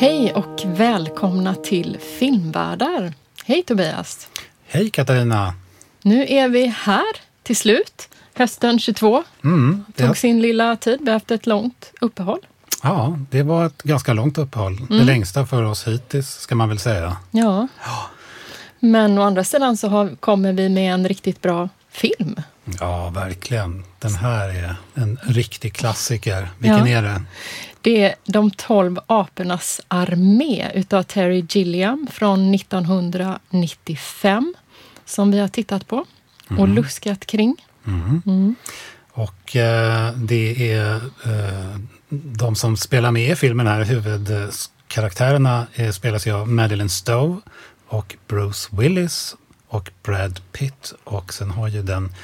Hej och välkomna till Filmvärdar. Hej Tobias! Hej Katarina! Nu är vi här till slut, hösten 22. Mm, Tog det, sin lilla tid, vi har haft ett långt uppehåll. ja, det var ett ganska långt uppehåll. Det längsta för oss hittills, ska man väl säga. Ja. Men å andra sidan så har, kommer vi med en riktigt bra film. Ja, verkligen. Den här är en riktig klassiker. Vilken Ja. är det? Det är De tolv apornas armé utav Terry Gilliam från 1995 som vi har tittat på och luskat kring. Och eh, det är eh, de som spelar med i filmen här, huvudkaraktärerna eh, spelas ju av Madeleine Stowe och Bruce Willis och Brad Pitt. Och sen har ju den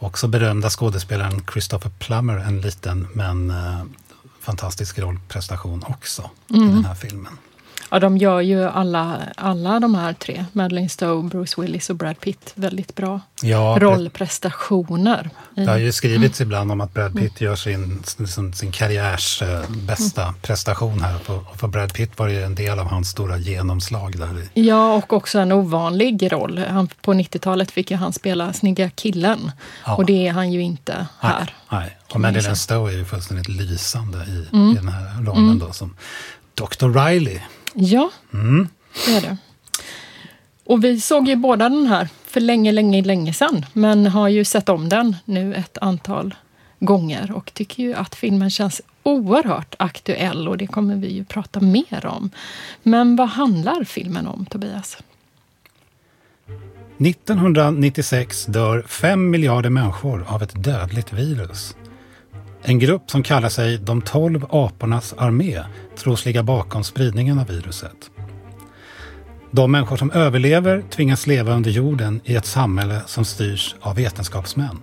också berömda skådespelaren Christopher Plummer en liten men eh, fantastisk rollprestation också i den här filmen. Ja, de gör ju alla, alla de här tre, Madeleine Stowe, Bruce Willis och Brad Pitt, väldigt bra Ja, rollprestationer. Det har ju skrivits ibland om att Brad Pitt gör sin, sin, sin karriärs eh, bästa prestation här. För, och för Brad Pitt var det ju en del av hans stora genomslag där. Ja, och också en ovanlig roll. Han, på 90-talet fick ju han spela snygga killen. Ja. Och det är han ju inte här. Nej, nej. Och Madeleine. Stowe är ju fullständigt lysande i, i den här rollen då som Dr. Riley. Ja, Mm. det är det. Och vi såg ju båda den här för länge, länge, länge sedan. Men har ju sett om den nu ett antal gånger och tycker ju att filmen känns oerhört aktuell och det kommer vi ju prata mer om. Men vad handlar filmen om, Tobias? 1996 dör 5 miljarder människor av ett dödligt virus. En grupp som kallar sig de 12 apornas armé tros ligga bakom spridningen av viruset. De människor som överlever tvingas leva under jorden i ett samhälle som styrs av vetenskapsmän.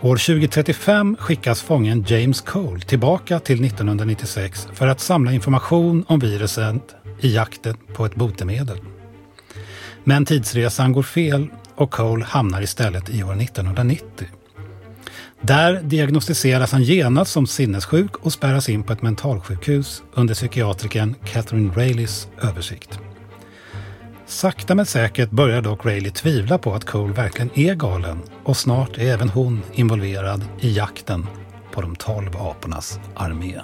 År 2035 skickas fången James Cole tillbaka till 1996 för att samla information om viruset i jakten på ett botemedel. Men tidsresan går fel och Cole hamnar istället i år 1990. Där diagnostiseras han genast som sinnessjuk och spärras in på ett mentalsjukhus under psykiatrikern Catherine Rayleys översikt. Sakta men säkert börjar dock Rayleigh tvivla på att Cole verkligen är galen och snart är även hon involverad i jakten på de tolv apornas armé.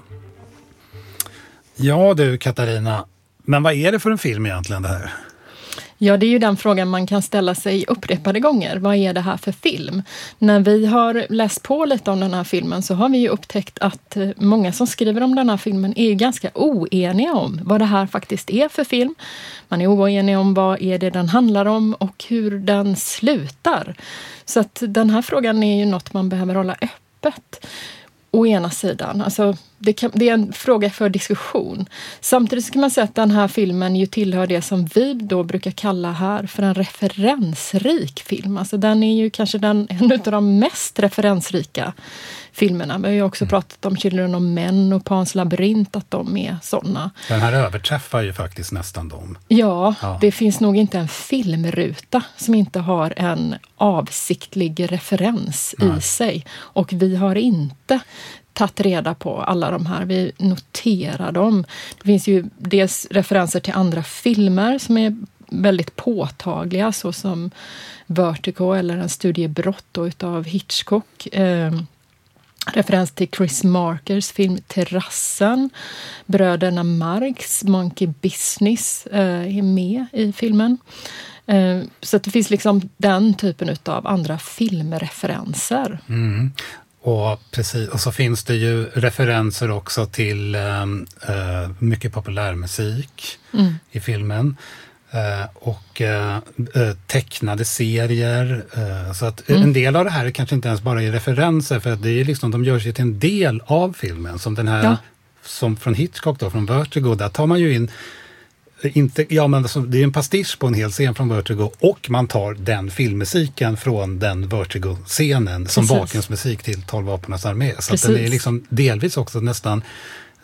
Ja du Katarina, men vad är det för en film egentligen det här? Ja, det är ju den frågan man kan ställa sig upprepade gånger. Vad är det här för film? När vi har läst på lite om den här filmen så har vi ju upptäckt att eh, många som skriver om den här filmen är ju ganska oeniga om vad det här faktiskt är för film. Man är oenig om vad är det den handlar om och hur den slutar. Så att den här frågan är ju något man behöver hålla öppet å ena sidan. Alltså, det, kan, det är en fråga för diskussion. Samtidigt kan man säga att den här filmen ju tillhör det som vi då brukar kalla här för en referensrik film. Alltså den är ju kanske den, en av de mest referensrika filmerna. Vi har också pratat om Children of Men och Pans labyrint, att de är sådana. Den här överträffar ju faktiskt nästan dem. Ja, Ja. det finns nog inte en filmruta som inte har en avsiktlig referens i sig. Och vi har inte tagit reda på alla de här. Vi noterar dem. Det finns ju dels referenser till andra filmer som är väldigt påtagliga såsom Vertigo eller En studie brott utav Hitchcock. Referens till Chris Markers film Terrassen. Bröderna Marx, Monkey Business, eh, är med i filmen. Eh, så det finns liksom den typen av andra filmreferenser. Mm. Och, precis, och så finns det ju referenser också till eh, mycket populärmusik i filmen. Eh, och eh, eh, tecknade serier. Så att en del av det här kanske inte ens bara är referenser för att det är liksom, de görs ju till en del av filmen. Som den här Ja. som från Hitchcock då, från Vertigo, där tar man ju in inte, ja, men alltså, det är en pastisch på en hel scen från Vertigo och man tar den filmmusiken från den Vertigo-scenen som bakgrundsmusik till 12 apornas armé. Så den är liksom delvis också nästan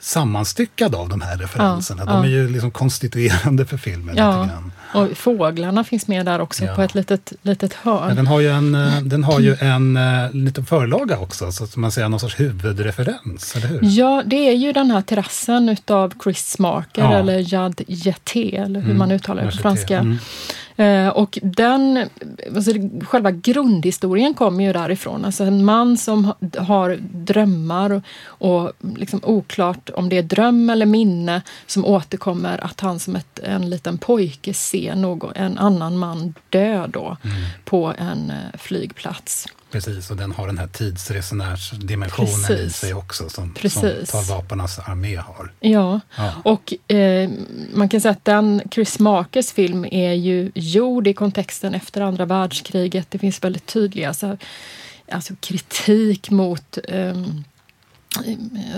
sammanstyckad av de här referenserna. Ja, de är ja. ju liksom konstituerande för filmen. Ja. Lite grann. Och fåglarna finns med där också Ja. på ett litet, litet hörn. Men den har ju en, eh, den har ju en eh, liten förlaga också, så att man säger någon sorts huvudreferens, eller hur? Ja, det är ju den här terrassen utav Chris Marker Ja. eller Jad Jeté, eller hur man uttalar det på franska. Mm. Eh, och den, alltså själva grundhistorien kommer ju därifrån. Alltså en man som ha- har drömmar och, och liksom oklart om det är dröm eller minne som återkommer att han som ett, en liten pojke ser någon, en annan man dö då Mm. på en eh, flygplats. Precis, och den har den här tidsresenärsdimensionen i sig också, som, som Precis. Tolvaparnas armé har. Ja, Ja. och eh, man kan säga att den Chris Markers film är ju gjord i kontexten efter andra världskriget. Det finns väldigt tydliga så, här, alltså kritik mot ehm,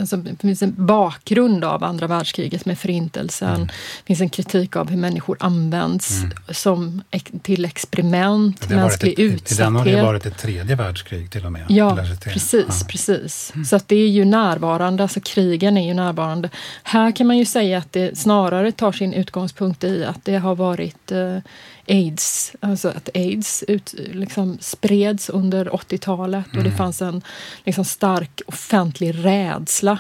Alltså, det finns en bakgrund av andra världskriget med förintelsen. Mm. Det finns en kritik av hur människor används som ek- till experiment, mänsklig ett, I den har det utsatthet. varit ett tredje världskrig till och med. Ja, precis, Ja. Mm. precis. Så att det är ju närvarande, alltså krigen är ju närvarande. Här kan man ju säga att det snarare tar sin utgångspunkt i att det har varit eh, aids, alltså att aids ut, liksom spreds under 80-talet och det Mm. fanns en liksom, stark offentlig rädsla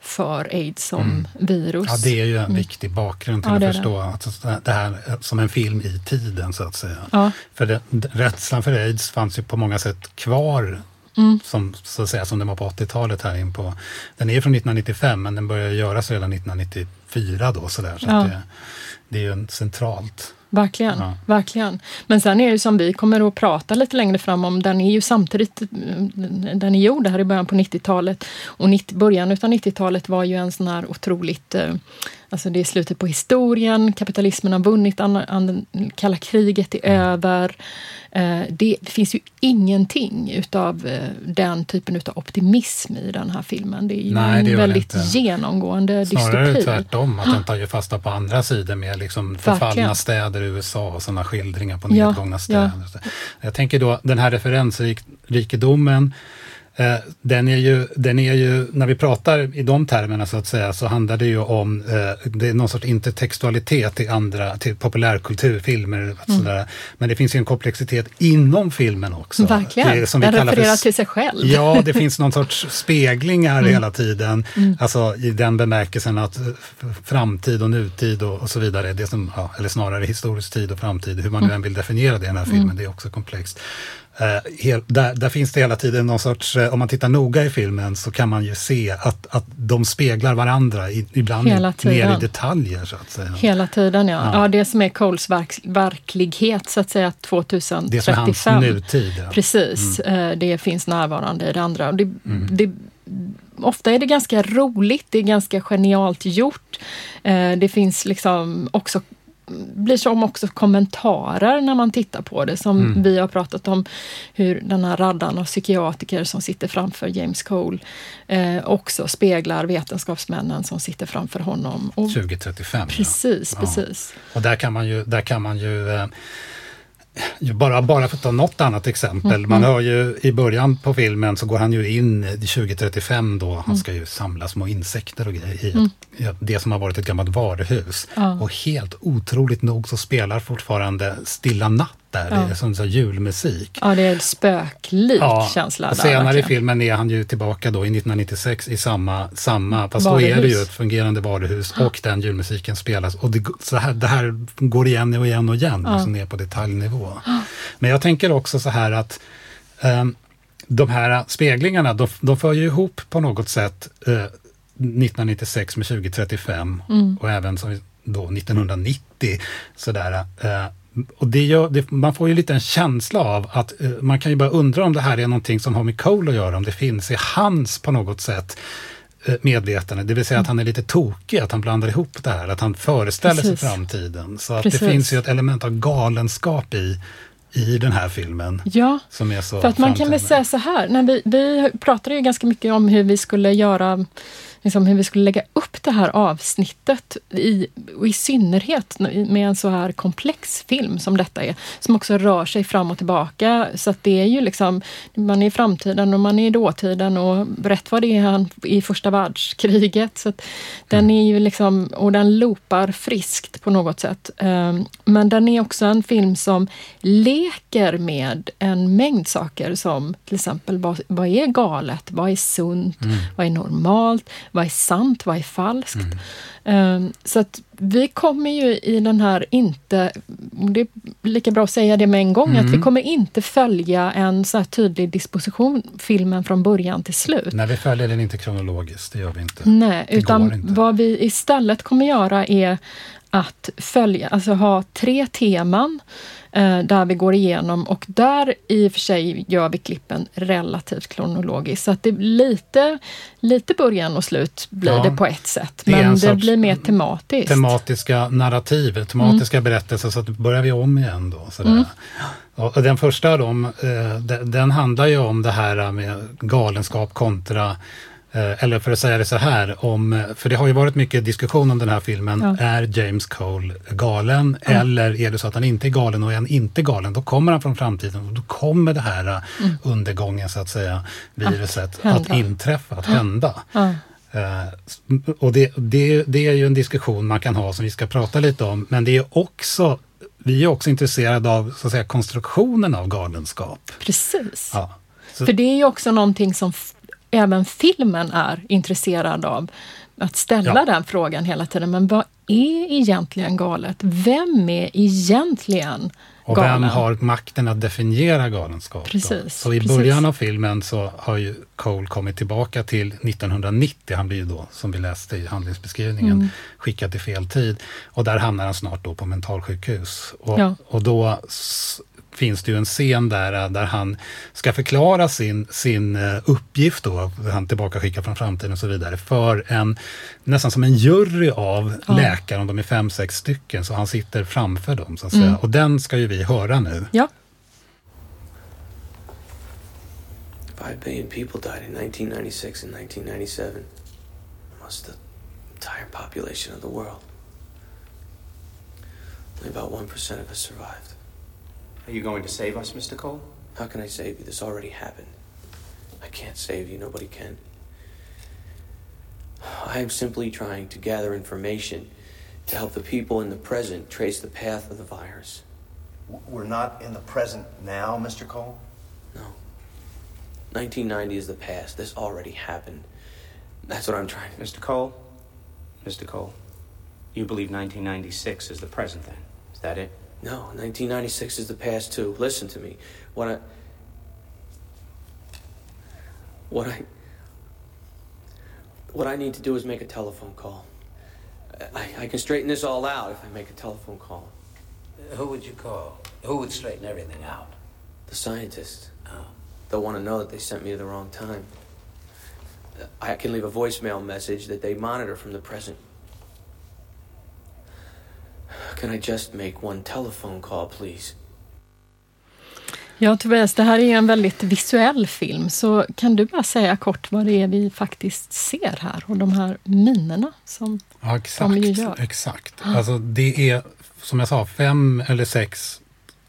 för aids som virus. Mm. Ja, det är ju en viktig bakgrund till Ja, det att förstå att det här som en film i tiden, så att säga. Ja. För det, rädslan för aids fanns ju på många sätt kvar Mm. som, så att säga, som den var på 80-talet här in på. Den är från 1995 men den började göras redan 1994 då sådär. Så Ja. det, det är ju en centralt. Verkligen, Ja. verkligen. Men sen är det som vi kommer att prata lite längre fram om, den är ju samtidigt, den är gjord här i början på 90-talet och 90, början utav 90-talet var ju en sån här otroligt, eh, alltså det är slutet på historien, kapitalismen har vunnit, an, an, kalla kriget är över. Eh, det finns ju ingenting utav eh, den typen utav optimism i den här filmen. Det är ju Nej, en väldigt genomgående Snarare dystopi. tvärtom, att den tar ju fasta på andra sidor med liksom förfallna Verkligen. städer i USA och sådana skildringar på Ja, nedgångna ja. städer. Jag tänker då, den här referensrikedomen, den är, ju, den är ju, när vi pratar i de termerna så att säga, så handlar det ju om, eh, det är någon sorts intertextualitet till andra, till populärkulturfilmer. och sådär. Men det finns ju en komplexitet inom filmen också. Verkligen, Det som vi den kallar för refererar till sig själv. Ja, det finns någon sorts speglingar Mm. hela tiden. Alltså i den bemärkelsen att eh, framtid och nutid och, och så vidare, det som, ja, eller snarare historisk tid och framtid, hur man nu Mm. än vill definiera det i den här filmen, det är också komplext. Eh, hel, där, där finns det hela tiden någon sorts, eh, om man tittar noga i filmen så kan man ju se att, att de speglar varandra, i, ibland Hela ner tiden. i detaljer så att säga. Hela tiden, ja. Ja. ja. det som är Coles verk, verklighet, så att säga, Det som är 2035. hans nutid. Ja. Precis, eh, det finns närvarande i det andra. Och Det, det, ofta är det ganska roligt, det är ganska genialt gjort. Det finns liksom också blir som också kommentarer när man tittar på det. Som Mm. vi har pratat om hur den här raddan av psykiatriker som sitter framför James Cole eh, också speglar vetenskapsmännen som sitter framför honom. Och 2035. ja. Precis, Ja. precis. Och där kan man ju, där kan man ju eh, ju bara, bara för att ta något annat exempel. Mm. Man hör ju i början på filmen så går han ju in i 2035 då. Mm. Han ska ju samla små insekter och grejer i ett, i det som har varit ett gammalt varuhus. Ja. Och helt otroligt nog så spelar fortfarande Stilla natt där. Ja. Det är som så julmusik. Ja, det är en spöklik känsla. och där, senare i verkligen. filmen är han ju tillbaka då i 1996 i samma, samma fast då är det Varuhus. ju ett fungerande varuhus och den julmusiken spelas. Och det, så här, det här går igen och igen och igen, Ja. liksom ner på detaljnivå. Men jag tänker också så här att ehm, de här speglingarna, de, de för ju ihop på något sätt eh, 1996 med 2035 Mm. och även som då 1990. Sådär, eh, och det gör, det, man får ju lite en känsla av att eh, man kan ju bara undra om det här är någonting som har med Cole att göra, om det finns i hans på något sätt eh, medvetande, det vill säga att han är lite tokig, att han blandar ihop det här, att han föreställer Precis. sig framtiden. Så att Precis. det finns ju ett element av galenskap i, i den här filmen. Ja, Som är så för att man kan väl säga så här, när vi, vi pratade ju ganska mycket om hur vi skulle göra liksom hur vi skulle lägga upp det här avsnittet i, och i synnerhet med en så här komplex film som detta är, som också rör sig fram och tillbaka. Så att det är ju liksom, man är i framtiden och man är i dåtiden och rätt vad det är han i första världskriget. Så den är ju liksom, och den loopar friskt på något sätt. Ehm, men den är också en film som leker med en mängd saker som till exempel vad, vad är galet? Vad är sunt? Mm. Vad är normalt? Vad är sant? Vad är falskt? Mm. Um, så att vi kommer ju i den här inte, det är lika bra att säga det med en gång, mm. att vi mm. kommer inte följa en så här tydlig disposition, filmen från början till slut. Nej, vi följer den inte kronologiskt, det gör vi inte. Nej, det utan inte. vad vi istället kommer göra är att följa, alltså ha tre teman eh, där vi går igenom och där i och för sig gör vi klippen relativt kronologiskt. Så att det lite, lite början och slut blir ja, det på ett sätt. Men det, det blir mer tematiskt. Tematiska narrativ, tematiska mm. berättelser, så att börjar vi om igen då. Sådär. Mm. Och den första av dem, eh, den handlar ju om det här med galenskap kontra eller för att säga det så här, om, för det har ju varit mycket diskussion om den här filmen. Ja. Är James Cole galen ja. eller är det så att han inte är galen och är han inte galen, då kommer han från framtiden och då kommer det här eh, mm. undergången, så att säga, viruset, att, att inträffa, att hända. Ja. Uh, och det, det, det är ju en diskussion man kan ha som vi ska prata lite om, men det är också vi är också intresserade av så att säga, konstruktionen av galenskap. Precis. Ja. För det är ju också någonting som även filmen är intresserad av att ställa ja. den frågan hela tiden. Men vad är egentligen galet? Vem är egentligen och galen? vem har makten att definiera galenskap? Precis, så i precis. början av filmen så har ju Cole kommit tillbaka till 1990. Han blir ju då, som vi läste i handlingsbeskrivningen, mm. skickad till fel tid. Och där hamnar han snart då på mentalsjukhus. Och, ja. och då finns det ju en scen där, äh, där han ska förklara sin, sin äh, uppgift då, han tillbaka skickar från framtiden och så vidare, för en nästan som en jury av ja. läkare, om de är fem, sex stycken, så han sitter framför dem så att säga. Mm. Och den ska ju vi höra nu. Ja. Five billion people died in 1996 and 1997. Almost the entire population of the world. Only about 1% of us survived. Are you going to save us, Mr. Cole? How can I save you? This already happened. I can't save you. Nobody can. I am simply trying to gather information to help the people in the present trace the path of the virus. We're not in the present now, Mr. Cole? No. 1990 is the past. This already happened. That's what I'm trying to... Mr. Cole? Mr. Cole, you believe 1996 is the present then? Is that it? No, 1996 is the past too. Listen to me. What I. What I. What I need to do is make a telephone call. I, I can straighten this all out if I make a telephone call. Who would you call? Who would straighten everything out? The scientists. Oh. They'll want to know that they sent me at the wrong time. I can leave a voicemail message that they monitor from the present. Can I just make one telephone call please? Ja, Tobias, det här är en väldigt visuell film, så kan du bara säga kort vad det är vi faktiskt ser här och de här minerna som ja, exakt, de gör? Exakt. Alltså, det är, som jag sa, fem eller sex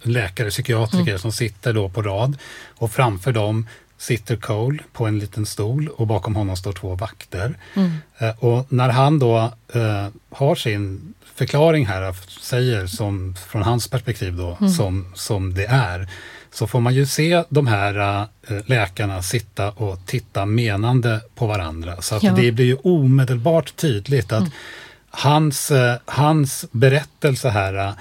läkare, psykiatriker mm. som sitter då på rad och framför dem sitter Cole på en liten stol och bakom honom står två vakter. Mm. Eh, och när han då eh, har sin förklaring här, säger som, från hans perspektiv då, mm. som, som det är, så får man ju se de här äh, läkarna sitta och titta menande på varandra. Så att ja. det blir ju omedelbart tydligt att mm. hans, äh, hans berättelse här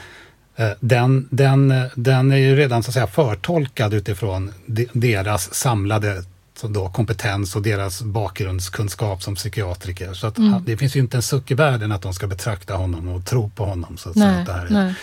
den, den, den är ju redan så att säga förtolkad utifrån de, deras samlade då, kompetens och deras bakgrundskunskap som psykiatriker. Så att mm. han, det finns ju inte en suck i världen att de ska betrakta honom och tro på honom. Så att nej, säga, det här är, nej.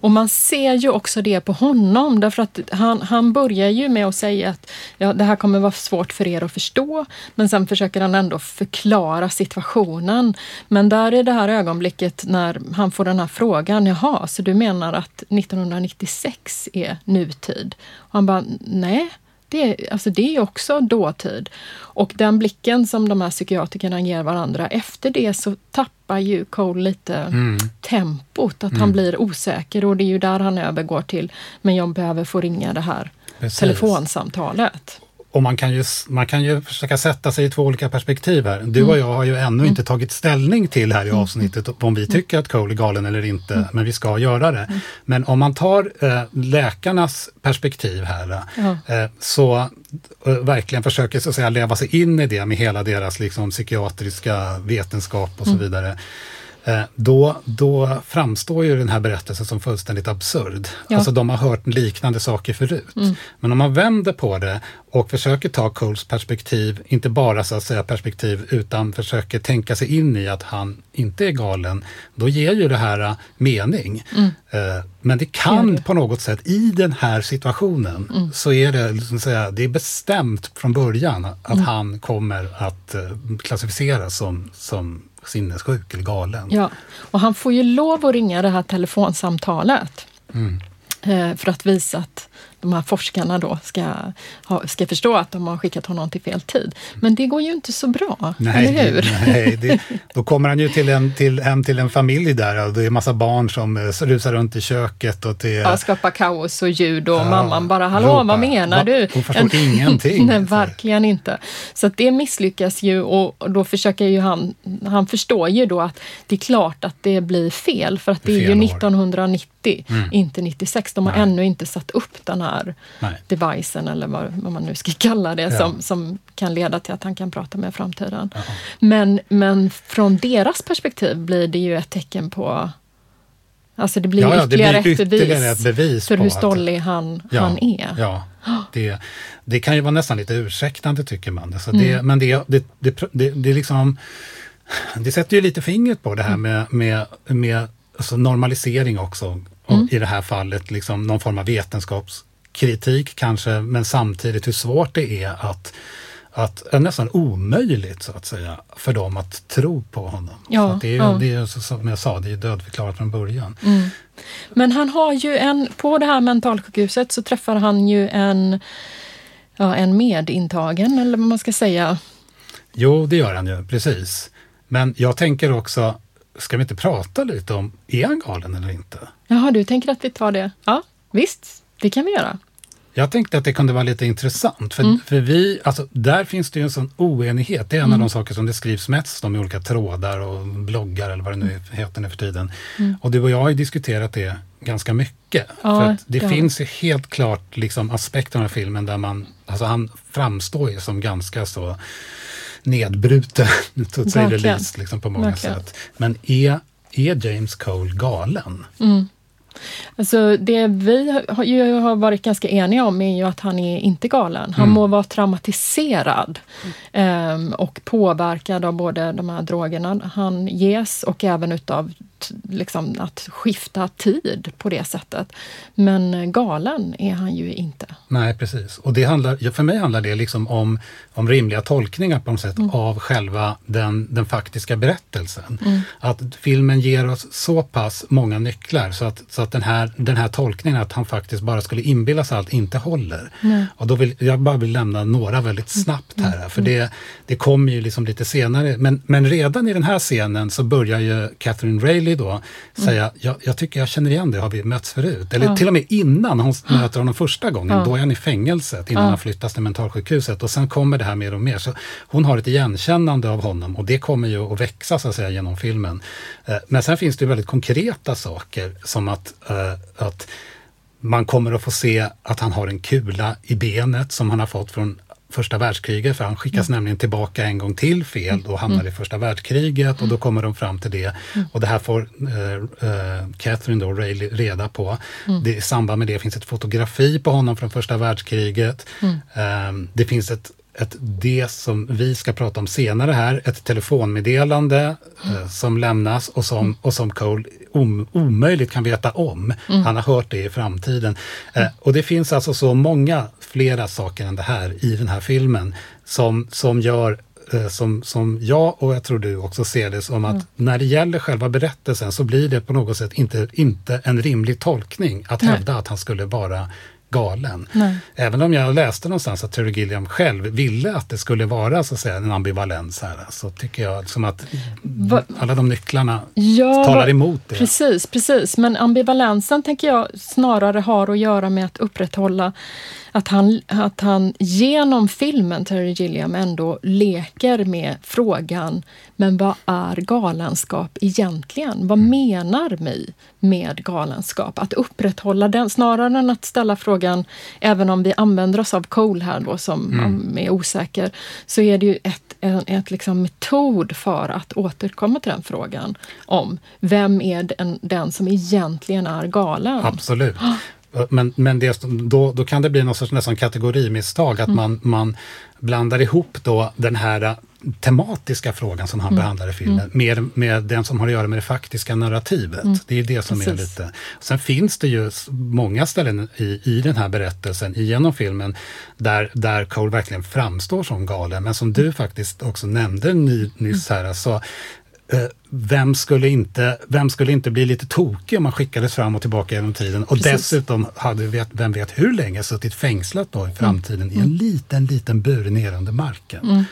Och man ser ju också det på honom, därför att han, han börjar ju med att säga att ja, det här kommer vara svårt för er att förstå, men sen försöker han ändå förklara situationen. Men där i det här ögonblicket när han får den här frågan, jaha, så du menar att 1996 är nutid? Och han bara, nej, det, är- alltså det är också dåtid. Och den blicken som de här psykiatrikerna ger varandra, efter det så tappar ju Cole lite Mm. tempot, att han blir osäker och det är ju där han övergår till, men jag behöver få ringa det här Precis. telefonsamtalet. Och man kan, ju, man kan ju försöka sätta sig i två olika perspektiv här. Du och jag har ju ännu inte tagit ställning till här i avsnittet om vi tycker att Cole är galen eller inte, men vi ska göra det. Men om man tar eh, läkarnas perspektiv här, eh, så eh, verkligen försöker så att säga leva sig in i det med hela deras liksom, psykiatriska vetenskap och så vidare. Eh, då, då framstår ju den här berättelsen som fullständigt absurd. Ja. Alltså de har hört liknande saker förut. Men om man vänder på det och försöker ta Coles perspektiv, inte bara så att säga perspektiv, utan försöker tänka sig in i att han inte är galen, då ger ju det här eh, mening. Eh, men det kan det. på något sätt, i den här situationen, så är det, liksom säga, det är bestämt från början att han kommer att klassificeras som, som sinnessjuk eller galen. Ja, och han får ju lov att ringa det här telefonsamtalet. Mm. Eh, För att visa att de här forskarna då ska, ha, ska förstå att de har skickat honom till fel tid. Men det går ju inte så bra, Nej, eller hur? det- nej det, då kommer han ju till en, till, hem till en familj där och det är massa barn som eh, rusar runt i köket och det Ja, skapa kaos och ljud och Ja, mamman bara ”Hallå, ropa. vad menar du?” Hon förstår ingenting. Nej, verkligen inte. Så att det misslyckas ju och då försöker ju han, han förstår ju då att det är klart att det blir fel för att det är ju Fel år. 1990, inte 96. De har Nej. ännu inte satt upp den här Nej. devicen eller vad, vad man nu ska kalla det Ja. som, som kan leda till att han kan prata med framtiden. Men, men från deras perspektiv blir det ju ett tecken på Alltså det blir Ja, ja, det ytterligare, blir ett, ytterligare bevis ett bevis för hur att- stollig han, Ja, han är. Ja, det, det kan ju vara nästan lite ursäktande tycker man. Alltså det, Men det, det, det, det, det, liksom, det sätter ju lite fingret på det här med, med, med alltså normalisering också. Och I det här fallet liksom någon form av vetenskapskritik kanske, men samtidigt hur svårt det är att att är nästan omöjligt så att säga för dem att tro på honom. Ja, det är ju, ja. det är, som jag sa, det är dödförklarat från början. Men han har ju en, på det här mentalsjukhuset så träffar han ju en, ja, en medintagen, eller vad man ska säga. Jo, det gör han ju, precis. Men jag tänker också, ska vi inte prata lite om, är han galen eller inte? Jaha, du tänker att vi tar det? Ja, visst, det kan vi göra. Jag tänkte att det kunde vara lite intressant, för, för vi, alltså, där finns det ju en sån oenighet. Det är en av de saker som det skrivs mest om i olika trådar och bloggar eller vad det nu heter nu för tiden. Och du och jag har ju diskuterat det ganska mycket. Ja, för det vi. finns ju helt klart liksom, aspekter av filmen där man, alltså han framstår ju som ganska så nedbruten, to say the Verkligen. least, liksom, på många Verkligen. sätt. Men är, är James Cole galen? Alltså det vi har, varit ganska eniga om är ju att han är inte galen. Han må vara traumatiserad ehm, och påverkad av både de här drogerna han ges och även utav t- liksom, att skifta tid på det sättet. Men galen är han ju inte. Nej, precis. Och det handlar, för mig handlar det liksom om, om rimliga tolkningar på något sätt Mm. av själva den, den faktiska berättelsen. Att filmen ger oss så pass många nycklar så att, så att den, här, den här tolkningen att han faktiskt bara skulle inbilla sig allt inte håller. Och då vill jag bara vill lämna några väldigt Mm. snabbt här, för det, det kommer ju liksom lite senare. Men, men redan i den här scenen så börjar ju Catherine Rayleigh då säga, jag, jag tycker jag känner igen det, har vi mötts förut? Eller Mm. Ja. till och med innan hon möter honom första gången, Ja. då är han i fängelset innan Ja. han flyttas till mentalsjukhuset och sen kommer det här mer och mer. Så hon har ett igenkännande av honom och det kommer ju att växa så att säga genom filmen. Eh, Men sen finns det ju väldigt konkreta saker som att, eh, att man kommer att få se att han har en kula i benet som han har fått från första världskriget, för han skickas nämligen tillbaka en gång till fel och hamnar i första världskriget och då kommer de fram till det. Och det här får eh, eh, Catherine då, Ray reda på. Det, I samband med det finns ett fotografi på honom från första världskriget. Eh, det finns ett ett, det som vi ska prata om senare här, ett telefonmeddelande eh, som lämnas och som, och som Cole om, omöjligt kan veta om. Han har hört det i framtiden. Eh, och det finns alltså så många flera saker än det här i den här filmen som, som gör eh, som, som jag och jag tror du också ser det som att när det gäller själva berättelsen så blir det på något sätt inte, inte en rimlig tolkning att Nej. hävda att han skulle vara galen. Nej. Även om jag läste någonstans att Terry Gilliam själv ville att det skulle vara så att säga, en ambivalens här, så tycker jag som att Va- alla de nycklarna Ja, talar emot det. Precis, precis. Men ambivalensen tänker jag snarare har att göra med att upprätthålla att han, att han genom filmen, Terry Gilliam, ändå leker med frågan men vad är galenskap egentligen? Vad menar vi med galenskap? Att upprätthålla den, snarare än att ställa frågan, även om vi använder oss av Cole här då som mm. är osäker, så är det ju ett, en ett liksom metod för att återkomma till den frågan om vem är den, den som egentligen är galen? Absolut. Men, men det, då, då kan det bli någon sorts nästan kategorimisstag, att man, man blandar ihop då den här tematiska frågan som han behandlar i filmen med, med den som har att göra med det faktiska narrativet. Det är det som är Precis. lite... Sen finns det ju många ställen i, i den här berättelsen, genom filmen, där, där Cole verkligen framstår som galen. Men som du faktiskt också nämnde ny, nyss här, så Eh, vem skulle, inte, vem skulle inte bli lite tokig om man skickades fram och tillbaka genom tiden och Precis. dessutom hade, vet, vem vet hur länge, suttit fängslat då i framtiden i en liten, liten bur ner under marken.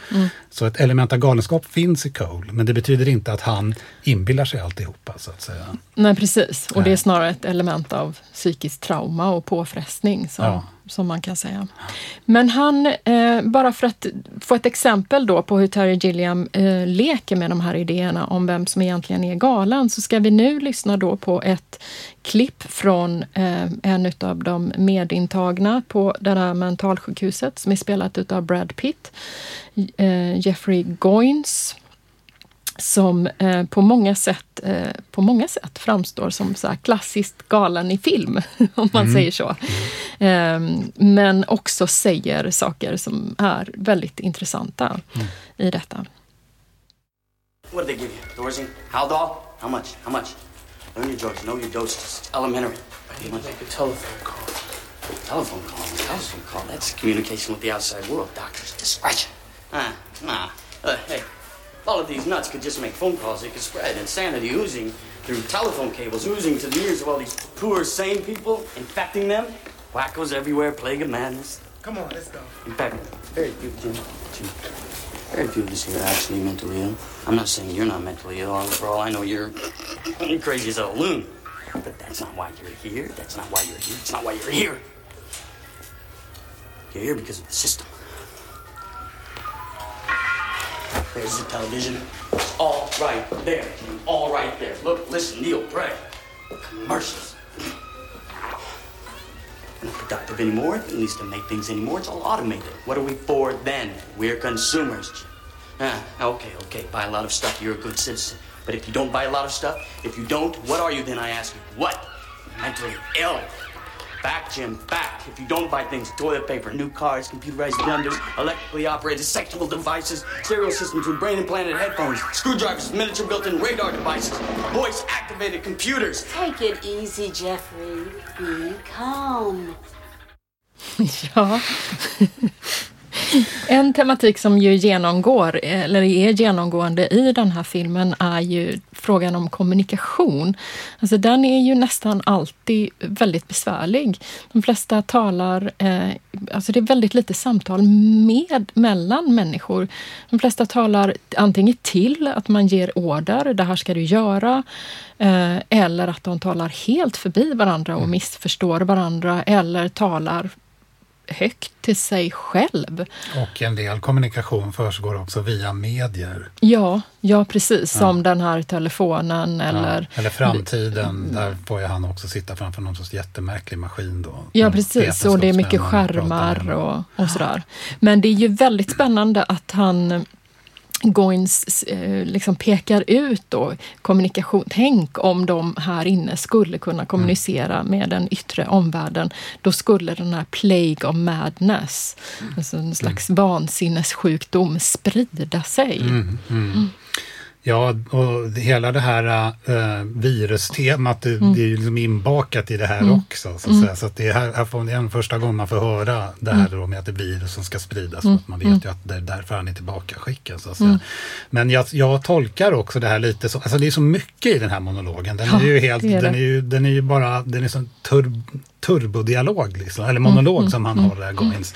Så ett element av galenskap finns i Cole, men det betyder inte att han inbillar sig alltihopa, så att säga. Nej, precis. Och det är snarare ett element av psykiskt trauma och påfrestning som, Ja som man kan säga. Men han, eh, bara för att få ett exempel då på hur Terry Gilliam eh, leker med de här idéerna om vem som egentligen är galen, så ska vi nu lyssna då på ett klipp från eh, en av de medintagna på det här mentalsjukhuset som är spelat utav Brad Pitt, eh, Jeffrey Goins som eh, på, många sätt, eh, på många sätt framstår som så här klassiskt galen i film, om man säger så. Eh, men också säger saker som är väldigt intressanta i detta. What did they give you? Thorazine? Haldol? How much? How much? Learn your drugs. Know your doses. Elementary. I need to make a telephone call. Telephone call. Telephone call. That's communication with the outside world. Doctor's discretion. Ah, nah. Uh, hey, all of these nuts could just make phone calls, they could spread insanity oozing through telephone cables, oozing to the ears of all these poor, sane people, infecting them. Wackos everywhere, plague of madness. Come on, let's go. In fact, very few, Jim, Jim, very few of us here are actually mentally ill. I'm not saying you're not mentally ill. For all I know, you're crazy as a loon. But that's not why you're here. That's not why you're here. It's not why you're here. You're here because of the system. There's the television. All right there. All right there. Look, listen, Neil, pray. Commercials. Not productive anymore, at least to make things anymore. It's all automated. What are we for then? We're consumers. Ah, okay, okay. Buy a lot of stuff, you're a good citizen. But if you don't buy a lot of stuff, if you don't, what are you then, I ask you? What? Mentally ill. Back, Jim, back. If you don't buy things, toilet paper, new cars, computerized blenders, electrically operated sexual devices, stereo systems with brain implanted headphones, screwdrivers, miniature built in radar devices, voice activated computers. Take it easy, Jeffrey. Be calm. Ja. En tematik som ju genomgår, eller är genomgående i den här filmen är ju frågan om kommunikation. Alltså den är ju nästan alltid väldigt besvärlig. De flesta talar, eh, alltså det är väldigt lite samtal med, mellan människor. De flesta talar antingen till att man ger order, det här ska du göra, eh, eller att de talar helt förbi varandra och missförstår varandra, eller talar högt till sig själv. Och en del kommunikation försiggår också via medier. Ja, ja precis. Som den här telefonen eller... Ja, eller framtiden, där får ju han också sitta framför någon sorts jättemärklig maskin då. Ja, precis. Och det är mycket skärmar och, och sådär. Men det är ju väldigt spännande att han Goins eh, liksom pekar ut då kommunikation. Tänk om de här inne skulle kunna kommunicera med den yttre omvärlden. Då skulle den här plague of madness, alltså en slags vansinnessjukdom, sprida sig. Mm, mm. Ja, och hela det här äh, virustemat, det, Mm. det är ju liksom inbakat i det här också. Så, säga. så att det är här, här får, en första gång man får höra det här Mm. då med att det är virus som ska spridas. För att man vet ju att det är därför han är tillbaka skickad. Så. Mm. Men jag, jag tolkar också det här lite som, alltså det är så mycket i den här monologen. Den Ja, är ju helt, det är det. den är ju, den är ju bara, den är så tur, turbodialog, liksom, eller monolog som han håller, Goins.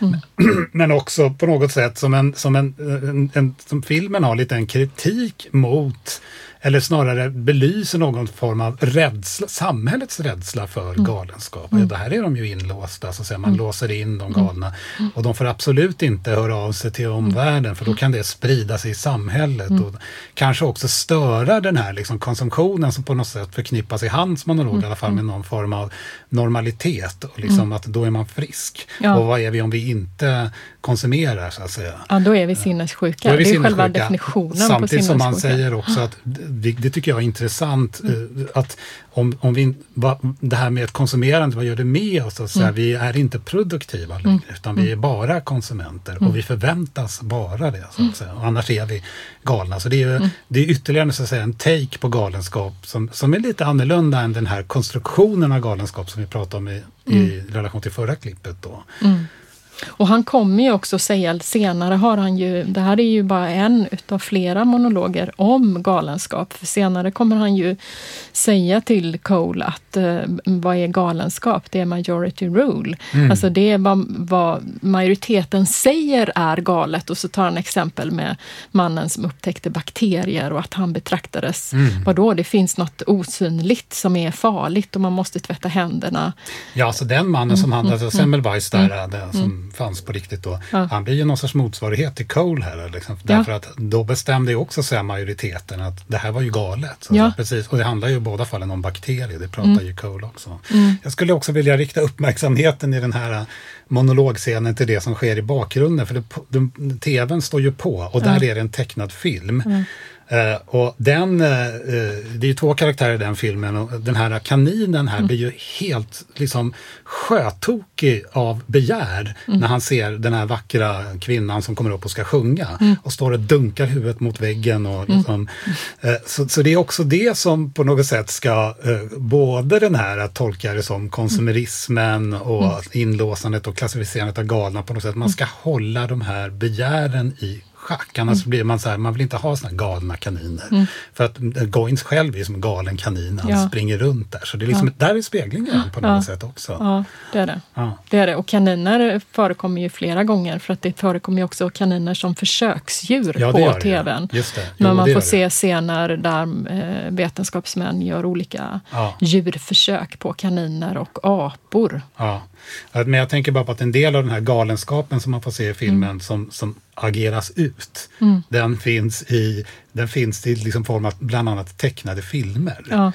Men också på något sätt som, en, som, en, en, en, som filmen har lite en kritik mot eller snarare belyser någon form av rädsla, samhällets rädsla för galenskap. Mm. Det här är de ju inlåsta, så att säga. man mm. låser in de galna. Och de får absolut inte höra av sig till omvärlden för då kan det sprida sig i samhället och kanske också störa den här liksom, konsumtionen som på något sätt förknippas i hans monolog i alla fall med någon form av normalitet. Och liksom att då är man frisk. Ja. Och vad är vi om vi inte konsumerar så att säga? Ja, då är vi sinnessjuka. Är vi det är sinnessjuka. själva definitionen Samtidigt på sinnessjuka. som man säger också att det, det tycker jag är intressant. Mm. Att om, om vi, va, det här med ett konsumerande, vad gör det med oss? Att mm. Vi är inte produktiva längre, mm. utan vi är mm. bara konsumenter och mm. vi förväntas vara det. Så att säga. Och annars är vi galna. Så det är, ju, det är ytterligare så att säga, en take på galenskap som, som är lite annorlunda än den här konstruktionen av galenskap som vi pratade om i, i relation till förra klippet. Då. Och han kommer ju också säga, senare har han ju, det här är ju bara en utav flera monologer om galenskap. För senare kommer han ju säga till Cole att eh, vad är galenskap? Det är majority rule. Mm. Alltså det är vad, vad, majoriteten säger är galet och så tar han exempel med mannen som upptäckte bakterier och att han betraktades, mm. vadå, det finns något osynligt som är farligt och man måste tvätta händerna. Ja, alltså den mannen som han, mm, alltså mm, Semmelweis där, mm. den, som fanns på riktigt då. Ja. Han blir ju någon sorts motsvarighet till Cole här. Liksom, därför att då bestämde ju också så majoriteten att det här var ju galet. Så ja. precis, och det handlar ju i båda fallen om bakterier, det pratar mm. ju Cole också. Mm. Jag skulle också vilja rikta uppmärksamheten i den här monologscenen till det som sker i bakgrunden. För det, det, tvn står ju på och där ja. är det en tecknad film. Mm. Uh, och den, uh, det är ju två karaktärer i den filmen och den här kaninen här mm. blir ju helt liksom sjötokig av begär mm. när han ser den här vackra kvinnan som kommer upp och ska sjunga mm. och står och dunkar huvudet mot väggen. Och mm. liksom, uh, så, så det är också det som på något sätt ska, både den här att tolka det som konsumerismen och mm. inlåsandet och klassificerandet av galna på något sätt, man ska hålla de här begären i schack. Annars mm. blir man så här, man vill inte ha såna galna kaniner. Mm. För att Goins själv är som en galen kanin, han ja. springer runt där. Så det är liksom, ja. där är speglingen på något ja. sätt också. Ja, det är det. Ja. det är det. Och kaniner förekommer ju flera gånger för att det förekommer ju också kaniner som försöksdjur på tvn. Just det. Jo, Men man får se scener där eh, vetenskapsmän gör olika djurförsök på kaniner och apor. Ja. Men jag tänker bara på att en del av den här galenskapen som man får se i filmen mm. som, som ageras ut, mm. den finns i, den finns i liksom form av bland annat tecknade filmer. Ja.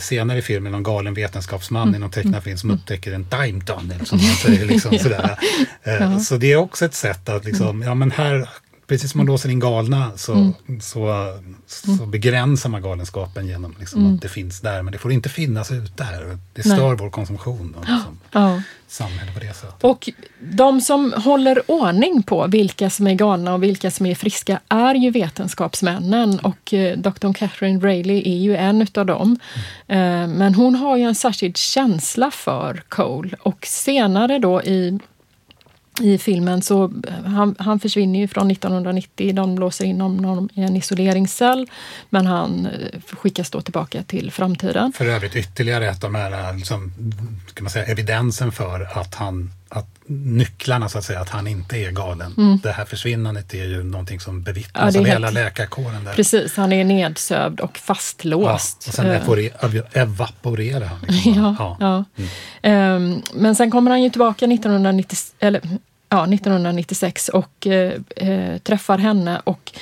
Senare i filmen någon galen vetenskapsman mm. i någon tecknad film som mm. upptäcker en time tunnel. Som man säger, liksom, sådär. ja. Eh, så det är också ett sätt att liksom, ja men här Precis som man låser in galna så, mm. så, så begränsar man galenskapen genom liksom mm. att det finns där, men det får inte finnas ute här. Det stör Nej. vår konsumtion och liksom ja. samhället på det sättet. Och de som håller ordning på vilka som är galna och vilka som är friska är ju vetenskapsmännen och eh, Dr. Catherine Rayleigh är ju en utav dem. Mm. Eh, men hon har ju en särskild känsla för Cole och senare då i i filmen så han, han försvinner ju från 1990. De låser in honom i en isoleringscell. Men han eh, skickas då tillbaka till framtiden. För övrigt ytterligare ett av de här eh, liksom, kan man säga, evidensen för att han att nycklarna så att säga, att han inte är galen. Mm. Det här försvinnandet är ju någonting som bevittnas ja, av hela läkarkåren. Där. Precis, han är nedsövd och fastlåst. Ja, och sen evaporerar han. Liksom. ja, ja. ja. Mm. Um, men sen kommer han ju tillbaka 1990, eller, ja, 1996 och eh, eh, träffar henne och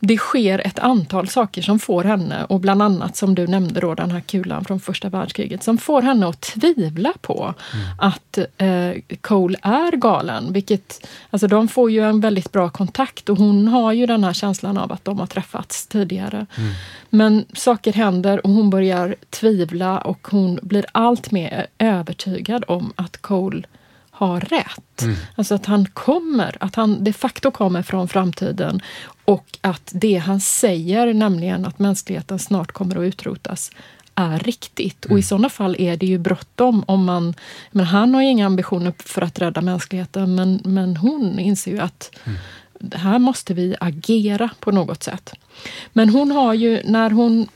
det sker ett antal saker som får henne, och bland annat som du nämnde då, den här kulan från första världskriget, som får henne att tvivla på mm. att eh, Cole är galen. Vilket, alltså de får ju en väldigt bra kontakt och hon har ju den här känslan av att de har träffats tidigare. Mm. Men saker händer och hon börjar tvivla och hon blir allt mer övertygad om att Cole har rätt. Mm. Alltså att han kommer, att han de facto kommer från framtiden och att det han säger, nämligen att mänskligheten snart kommer att utrotas, är riktigt. Och i mm. sådana fall är det ju bråttom om man... Men han har ju inga ambitioner för att rädda mänskligheten men, men hon inser ju att mm. här måste vi agera på något sätt. Men hon har ju, när hon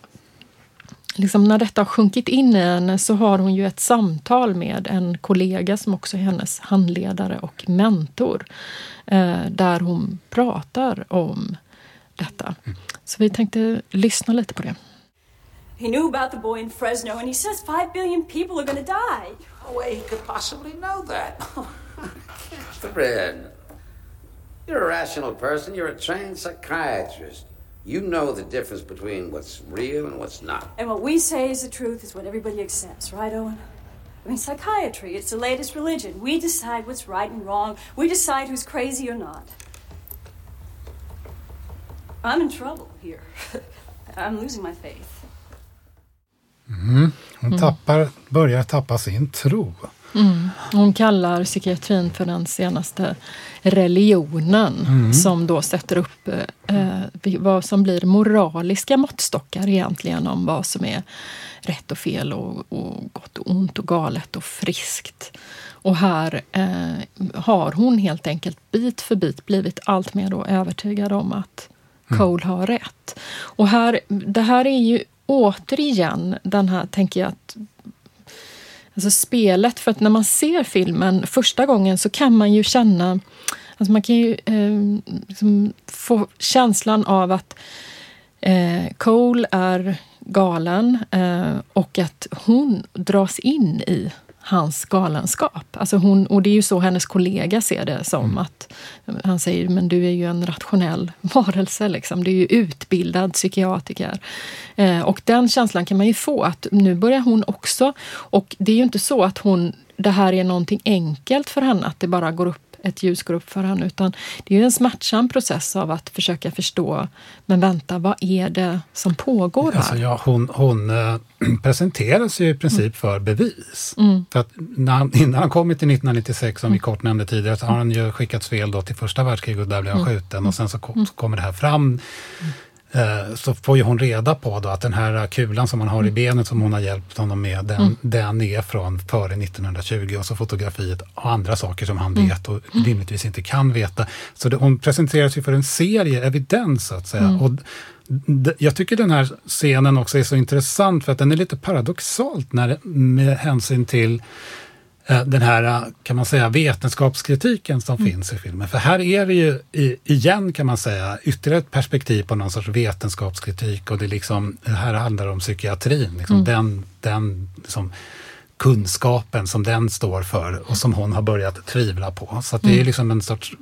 liksom när detta har sjunkit in i henne så har hon ju ett samtal med en kollega som också är hennes handledare och mentor. Eh, där hon pratar om detta. Så vi tänkte lyssna lite på det. He knew about the boy in Fresno, and he says five billion people are going to die. No way he could possibly know that. Fred, you're a rational person. You're a trained psychiatrist. You know the difference between what's real and what's not. And what we say is the truth is what everybody accepts, right, Owen? I mean, psychiatry, it's the latest religion. We decide what's right and wrong. We decide who's crazy or not. I'm in trouble here. I'm losing my faith. Mm. Hon tappar, börjar tappa sin tro. Mm. Hon kallar psykiatrin för den senaste religionen mm. som då sätter upp eh, vad som blir moraliska måttstockar egentligen om vad som är rätt och fel och, och gott och ont och galet och friskt. Och här eh, har hon helt enkelt bit för bit blivit allt mer då övertygad om att mm. Cole har rätt. Och här, det här är ju återigen den här, tänker jag, att Alltså spelet, för att när man ser filmen första gången så kan man ju känna Alltså man kan ju eh, liksom få känslan av att eh, Cole är galen eh, och att hon dras in i hans galenskap. Alltså hon, och det är ju så hennes kollega ser det som. Mm. att Han säger, men du är ju en rationell varelse. Liksom. Du är ju utbildad psykiatriker. Eh, och den känslan kan man ju få, att nu börjar hon också... Och det är ju inte så att hon det här är någonting enkelt för henne, att det bara går upp ett ljus går upp för henne. Utan det är en smärtsam process av att försöka förstå, men vänta, vad är det som pågår här? Alltså, ja, hon hon äh, presenteras ju i princip mm. för bevis. Mm. För att han, innan han kom till 1996, som vi mm. kort nämnde tidigare, så har han ju skickats fel då till första världskriget och där blev han mm. skjuten. Och sen så, kom, så kommer det här fram mm. Så får ju hon reda på då att den här kulan som han har i mm. benet som hon har hjälpt honom med, den, mm. den är från före 1920 och så fotografiet och andra saker som han mm. vet och mm. rimligtvis inte kan veta. Så det, hon presenteras ju för en serie evidens så att säga. Mm. Och jag tycker den här scenen också är så intressant för att den är lite paradoxalt när, med hänsyn till Eh, den här, eh, kan man säga, vetenskapskritiken som mm. finns i filmen. För här är det ju igen, kan man säga, ytterligare ett perspektiv på någon sorts vetenskapskritik och det, liksom, det här handlar om psykiatrin. Liksom, mm. Den, den liksom, kunskapen som den står för och som hon har börjat tvivla på. Så det är mm. liksom en sorts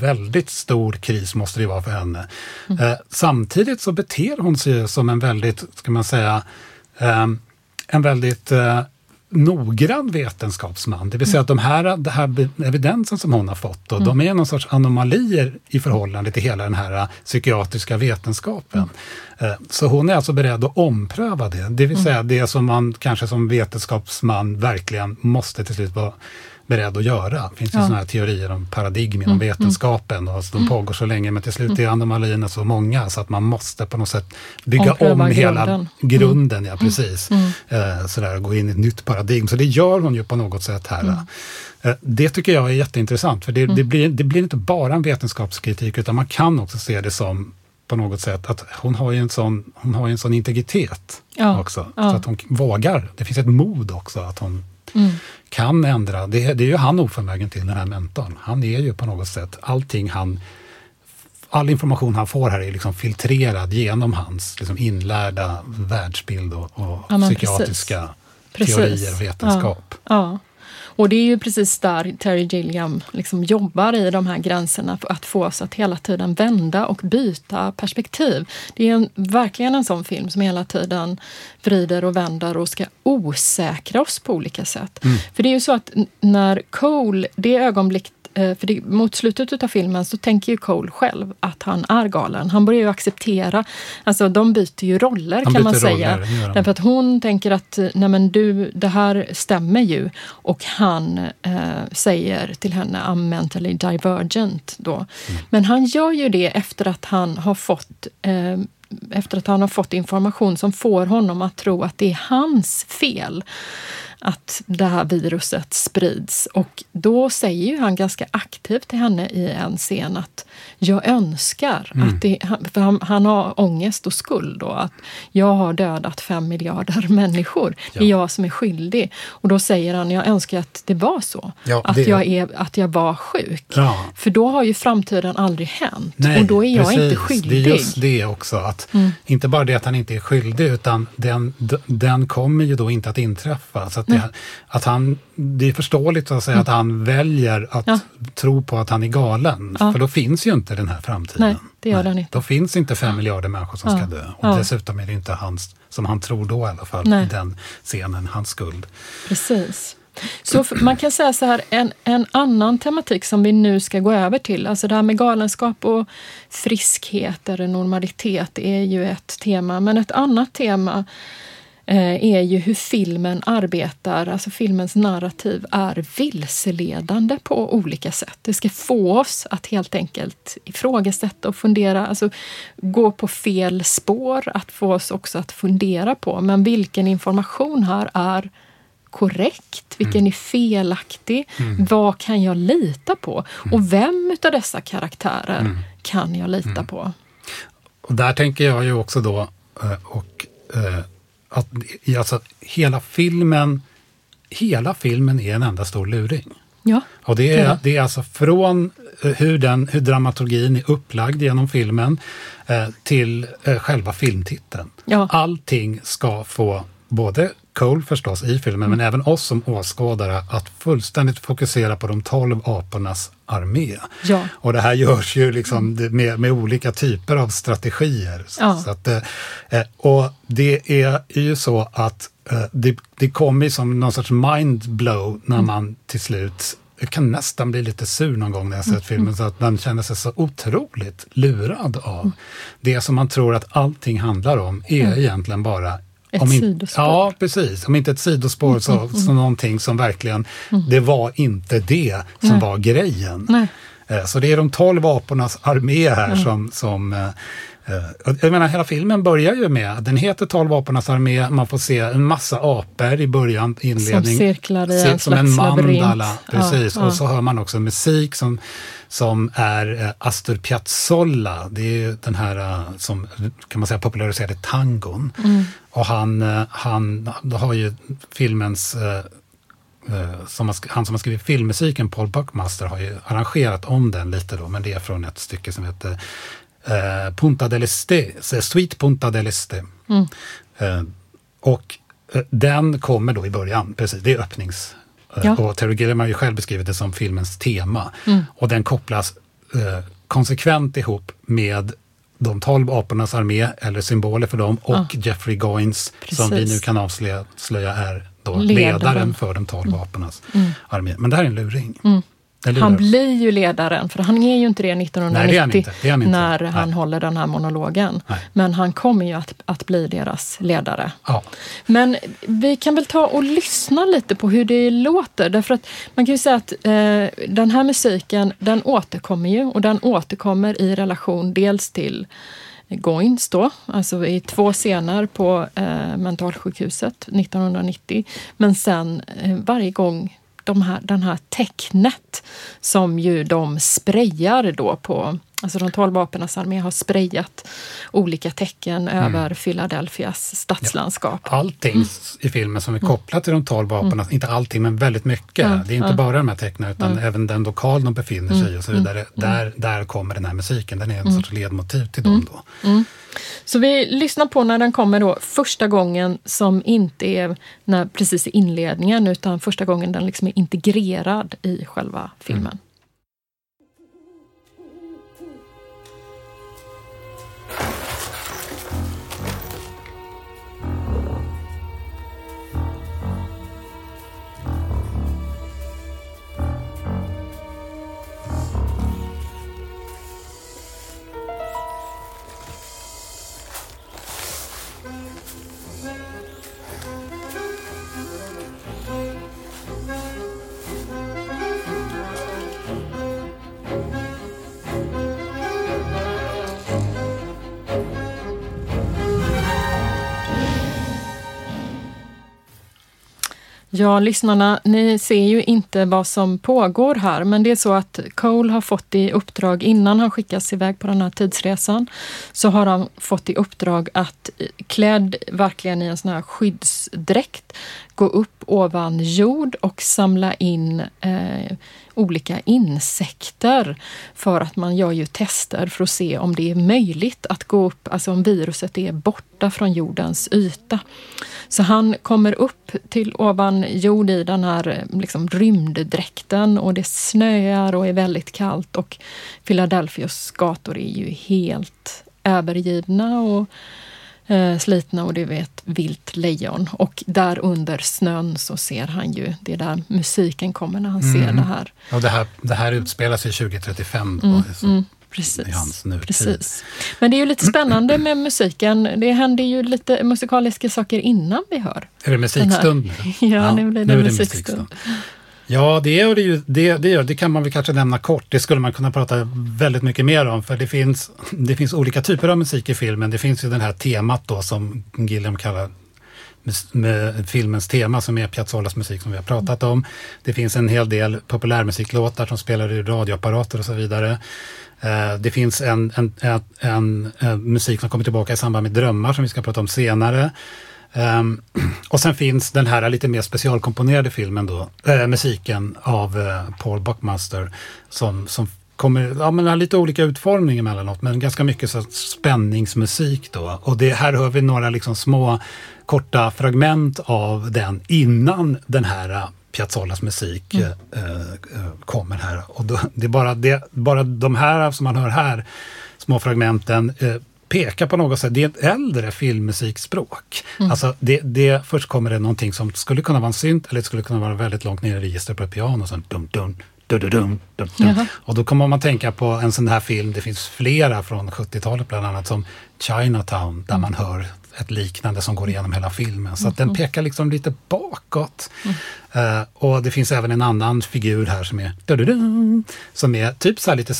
väldigt stor kris måste det vara för henne. Mm. Eh, samtidigt så beter hon sig som en väldigt, ska man säga, eh, en väldigt eh, noggrann vetenskapsman. Det vill säga att de här, det här evidensen som hon har fått, då, mm. de är någon sorts anomalier i förhållande till hela den här psykiatriska vetenskapen. Mm. Så hon är alltså beredd att ompröva det. Det vill säga mm. det som man kanske som vetenskapsman verkligen måste till slut vara beredd att göra. Det finns ju ja. sådana här teorier om paradigm inom mm, mm. vetenskapen och de mm. pågår så länge men till slut är anomalierna så många så att man måste på något sätt bygga Ompröva om hela grunden. grunden ja, precis. Mm. Eh, sådär, gå in i ett nytt paradigm. Så det gör hon ju på något sätt här. Mm. Eh, det tycker jag är jätteintressant för det, det, blir, det blir inte bara en vetenskapskritik utan man kan också se det som på något sätt att hon har ju en sån, hon har en sån integritet ja, också. Ja. Så att hon vågar. Det finns ett mod också att hon mm. kan ändra. Det, det är ju han oförmögen till, den här mentorn. Han är ju på något sätt, allting han all information han får här är liksom filtrerad genom hans liksom inlärda världsbild och, och ja, psykiatriska precis. teorier och vetenskap. Ja, ja. Och det är ju precis där Terry Gilliam liksom jobbar i de här gränserna för att få oss att hela tiden vända och byta perspektiv. Det är en, verkligen en sån film som hela tiden vrider och vänder och ska osäkra oss på olika sätt. Mm. För det är ju så att när Cole, det ögonblick Eh, för det, mot slutet av filmen så tänker ju Cole själv att han är galen. Han börjar ju acceptera, alltså de byter ju roller han kan man säga. Roller, Därför att hon tänker att nej men du, det här stämmer ju. Och han eh, säger till henne I'm mentally divergent då. Mm. Men han gör ju det efter att han har fått eh, efter att han har fått information som får honom att tro att det är hans fel att det här viruset sprids. Och då säger ju han ganska aktivt till henne i en scen att jag önskar Mm. att det, för han, han har ångest och skuld då, att jag har dödat fem miljarder människor. Det är Ja. jag som är skyldig. Och då säger han, jag önskar att det var så. Ja, att, det- jag är, att jag var sjuk. Ja. För då har ju framtiden aldrig hänt. Nej, och då är jag precis. inte skyldig. Det är just det också. Att Mm. Inte bara det att han inte är skyldig, utan den, den kommer ju då inte att inträffa. Så att, det, att han, det är förståeligt att, säga att han väljer att Mm. Ja. tro på att han är galen. Ja. För då finns ju inte den här framtiden. Nej, det gör den inte. Då finns inte fem miljarder människor som Ja. ska dö. Och Ja. dessutom är det inte hans, som han tror då i alla fall, Nej. den scenen, hans skuld. Precis. Så man kan säga så här, en, en annan tematik som vi nu ska gå över till, alltså det här med galenskap och friskhet eller normalitet är ju ett tema. Men ett annat tema är ju hur filmen arbetar, alltså filmens narrativ är vilseledande på olika sätt. Det ska få oss att helt enkelt ifrågasätta och fundera, alltså gå på fel spår, att få oss också att fundera på, men vilken information här är korrekt? Vilken är felaktig? Vad kan jag lita på? Och vem utav dessa karaktärer kan jag lita på? Och där tänker jag ju också då, eh, och eh, att alltså, hela filmen, hela filmen är en enda stor luring. Ja, Och det är det är alltså från eh, hur, den, hur dramaturgin är upplagd genom filmen eh, till eh, själva filmtiteln. Ja. Allting ska få både Cole förstås i filmen, Mm. men även oss som åskådare att fullständigt fokusera på de tolv apornas armé. Ja. Och det här görs ju liksom med, med olika typer av strategier. Ja. Så att, eh, eh, och det är ju så att eh, det, det kommer som någon sorts mind-blow när man till slut jag kan nästan bli lite sur någon gång när jag sett filmen, så att man känner sig så otroligt lurad av det som man tror att allting handlar om är egentligen bara Ett om in- sidospår. Ja, precis. Om inte ett sidospår så, så någonting som verkligen, det var inte det som Nej. var grejen. Nej. Eh, Så det är de tolv apornas armé här som, som eh, jag menar, hela filmen börjar ju med, den heter 12 apornas armé, man får se en massa apor i början, inledning. cirklar i en Som en labyrint. mandala, precis. Ja, ja. Och så hör man också musik som, som är eh, Astor Piazzolla. Det är ju den här eh, som kan man säga populariserade tangon. Mm. Och han, eh, han har ju filmens eh, eh, som han som har skrivit filmmusiken, Paul Buckmaster, har ju arrangerat om den lite då, men det är från ett stycke som heter eh, Punta del Este, Sweet Punta del Este. Mm. Eh, och eh, den kommer då i början, precis, det är öppnings... eh, Ja. Och Terry Gilliam har ju själv beskrivit det som filmens tema. Mm. Och den kopplas eh, konsekvent ihop med de tolv apornas armé, eller symboler för dem, och Ja. Jeffrey Goins, som vi Precis. nu kan avslöja är då Ledaren. ledaren för de tolv apornas armé. Men det här är en luring. Mm. Han blir ju ledaren, för han är ju inte det 1990 Nej, det han inte. Det han inte. när Nej. han håller den här monologen. Nej. Men han kommer ju att, att bli deras ledare. Ja. Men vi kan väl ta och lyssna lite på hur det låter. Därför att man kan ju säga att eh, den här musiken, den återkommer ju och den återkommer i relation dels till Goins då, alltså i två scener på eh, mentalsjukhuset 1990. Men sen eh, varje gång de här, den här tecknet som ju de sprayar då på, alltså de tolv apornas armé har sprayat olika tecken över Philadelphias stadslandskap. Allting s- i filmen som är kopplat till de tolv aporna, inte allting men väldigt mycket. Mm. Det är inte Ja. bara de här tecknen utan även den lokal de befinner sig i och så Mm. vidare. Där, där kommer den här musiken, den är en sorts ledmotiv till dem då. Så vi lyssnar på när den kommer då första gången som inte är när, precis i inledningen utan första gången den liksom är integrerad i själva filmen. Ja, lyssnarna, ni ser ju inte vad som pågår här, men det är så att Cole har fått i uppdrag, innan han skickas iväg på den här tidsresan, så har han fått i uppdrag att klädd verkligen i en sån här skyddsdräkt gå upp ovan jord och samla in eh, olika insekter för att man gör ju tester för att se om det är möjligt att gå upp, alltså om viruset är borta från jordens yta. Så han kommer upp till ovan jord i den här eh, liksom, rymddräkten och det snöar och är väldigt kallt och Philadelphias gator är ju helt övergivna och eh, slitna och det är ett vilt lejon. Och där under snön så ser han ju, det är där musiken kommer när han mm. ser det här. Och det här, det här utspelar sig 2035 då, mm, mm, precis. Precis. Men det är ju lite spännande med musiken. Det händer ju lite musikaliska saker innan vi hör. Är det musikstund? Ja, ja, nu blir det, nu musikstund. musikstund. Ja, det gör det ju. Det, det, gör, det kan man väl kanske nämna kort. Det skulle man kunna prata väldigt mycket mer om. För det finns, det finns olika typer av musik i filmen. Det finns ju det här temat då som Gilliam kallar med filmens tema som är Piazzolas musik som vi har pratat om. Det finns en hel del populärmusiklåtar som spelar i radioapparater och så vidare. Eh, det finns en, en, en, en, en musik som kommer tillbaka i samband med drömmar som vi ska prata om senare. Um, och sen finns den här lite mer specialkomponerade filmen då, äh, musiken av äh, Paul Buckmaster som, som kommer, ja men har lite olika utformning emellanåt men ganska mycket så spänningsmusik då. Och det, här hör vi några liksom små korta fragment av den innan den här Piazzolas musik mm. äh, kommer här. Och då, det är bara, det, bara de här som man hör här, små fragmenten, pekar på något sätt, det är ett äldre filmmusikspråk. Mm. Alltså det, det, först kommer det någonting som skulle kunna vara en synt eller det skulle kunna vara väldigt långt ner i registret på ett piano. Sen dum, dum, dum, dum, dum, dum. Och då kommer man tänka på en sån här film, det finns flera från 70-talet bland annat, som Chinatown, där man hör ett liknande som går igenom hela filmen. Så att den mm. pekar liksom lite bakåt. Mm. Uh, och det finns även en annan figur här som är som är typ så här lite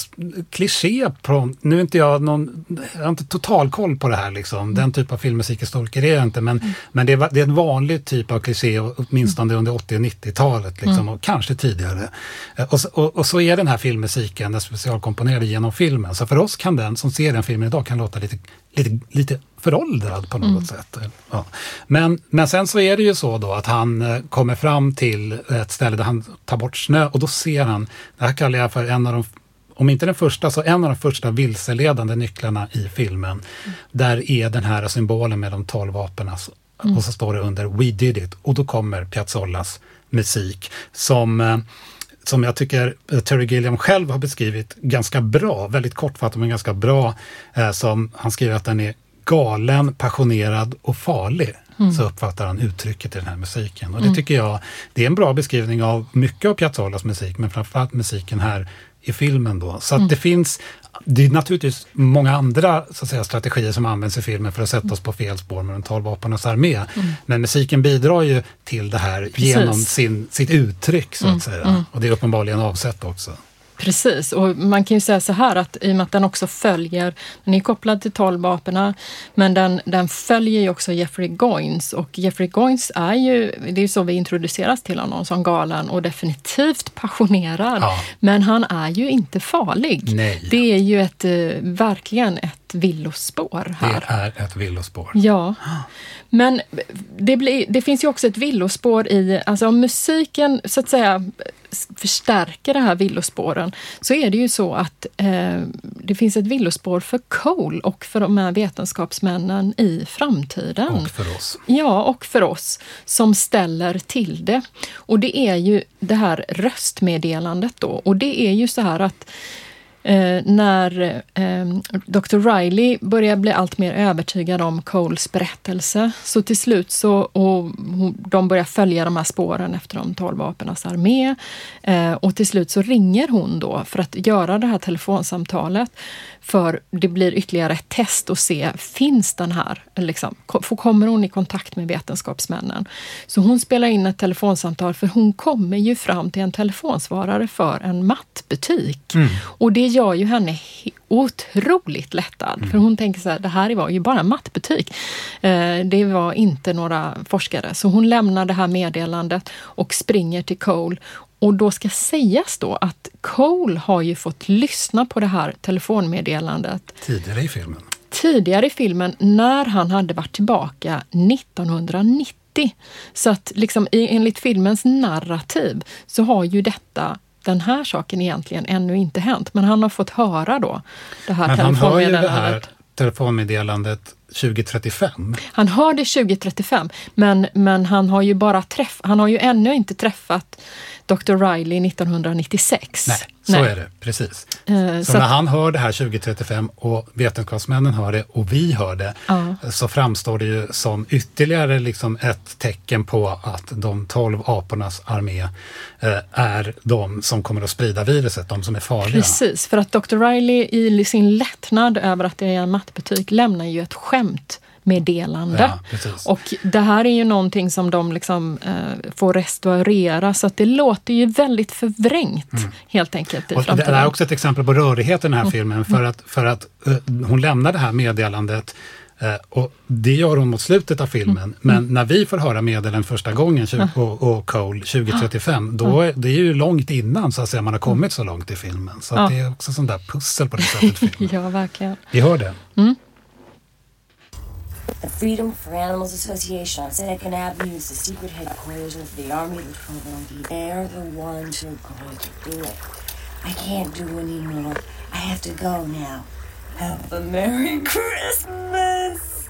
kliché. På, nu är inte jag någon, jag har inte total koll på det här liksom. Mm. Den typ av filmmusikhistoriker är jag inte. Men, mm. men det, är, det är en vanlig typ av kliché, åtminstone under 80 och 90-talet liksom, och kanske tidigare. Uh, och, och, och, så är den här filmmusiken, den specialkomponerade genom filmen. Så för oss kan den som ser den filmen idag kan låta lite, lite, lite föråldrad på något mm. sätt. Ja. Men, men sen så är det ju så då att han eh, kommer fram till ett ställe där han tar bort snö och då ser han, det här kallar jag för en av de om inte den första, så en av de första vilseledande nycklarna i filmen. Mm. Där är den här symbolen med de tolv vapnen mm. och så står det under We did it och då kommer Piazzolas musik som eh, som jag tycker eh, Terry Gilliam själv har beskrivit ganska bra, väldigt kortfattat men ganska bra. Eh, som han skriver att den är galen, passionerad och farlig. Mm. Så uppfattar han uttrycket i den här musiken. Och det mm. tycker jag, det är en bra beskrivning av mycket av Piazzolas musik, men framförallt musiken här i filmen då. Så att mm. det finns, det är naturligtvis många andra så att säga, strategier som används i filmen för att sätta oss på fel spår med de tolv vapenas armé. Mm. Men musiken bidrar ju till det här Precis. genom sin, sitt uttryck så att mm. säga. Mm. Och det är uppenbarligen avsett också. Precis, och man kan ju säga så här att i och med att den också följer, den är kopplad till tolvaporna, men den, den följer ju också Jeffrey Goins och Jeffrey Goins är ju, det är ju så vi introduceras till honom som galen och definitivt passionerad. Ja. Men han är ju inte farlig. Nej. Det är ju ett, eh, verkligen ett villospår här. Det är ett villospår. Ja. Men det, blir, det finns ju också ett villospår i, alltså om musiken så att säga förstärker de här villospåren så är det ju så att eh, det finns ett villospår för Cole och för de här vetenskapsmännen i framtiden. Och för oss. Ja, och för oss som ställer till det. Och det är ju det här röstmeddelandet då och det är ju så här att Eh, när eh, Dr. Riley börjar bli allt mer övertygad om Coles berättelse. Så till slut så, och de börjar följa de här spåren efter de tolv vapenas armé. Eh, och till slut så ringer hon då för att göra det här telefonsamtalet. För det blir ytterligare ett test och se, finns den här? Liksom, kommer hon i kontakt med vetenskapsmännen? Så hon spelar in ett telefonsamtal för hon kommer ju fram till en telefonsvarare för en mattbutik. Mm. Och det gör ju henne he- otroligt lättad. För hon tänker så här, det här var ju bara en mattbutik. Eh, det var inte några forskare. Så hon lämnar det här meddelandet och springer till Cole. Och då ska sägas då att Cole har ju fått lyssna på det här telefonmeddelandet Tidigare i filmen. tidigare i filmen när han hade varit tillbaka 1990. Så att liksom enligt filmens narrativ så har ju detta den här saken egentligen ännu inte hänt. Men han har fått höra då det här Men han hör ju det här telefonmeddelandet. Telefonmeddelandet 2035. Han har det 2035, men, men han har ju bara träff, han har ju ännu inte träffat Dr. Riley 1996. Nej, så är det. Precis. Eh, Så, så när han hör det här 2035 och vetenskapsmännen hör det och vi hör det Ja. så framstår det ju som ytterligare liksom ett tecken på att de tolv apornas armé eh, är de som kommer att sprida viruset, de som är farliga. Precis, för att Dr. Riley i sin lättnad över att det är en mattbutik lämnar ju ett skämtmeddelande. Ja, precis. och det här är ju någonting som de liksom, eh, får restaurera så att det låter ju väldigt förvrängt helt enkelt Mm. Och det är också ett exempel på rörighet i den här filmen för att, för att eh, hon lämnar det här meddelandet eh, och det gör hon mot slutet av filmen. Men när vi får höra meddelandet första gången och, och Cole 2035, då är, det är ju långt innan så att säga, man har kommit så långt i filmen. Så Ja. det är också sånt där pussel på det sättet. filmen. ja, verkligen. Vi hör det. The Freedom for Animals Association on Second Avenue is the secret headquarters of the Army of the Twelve They're the ones who are going to do it. I can't do anymore. I have to go now. Have a Merry Christmas!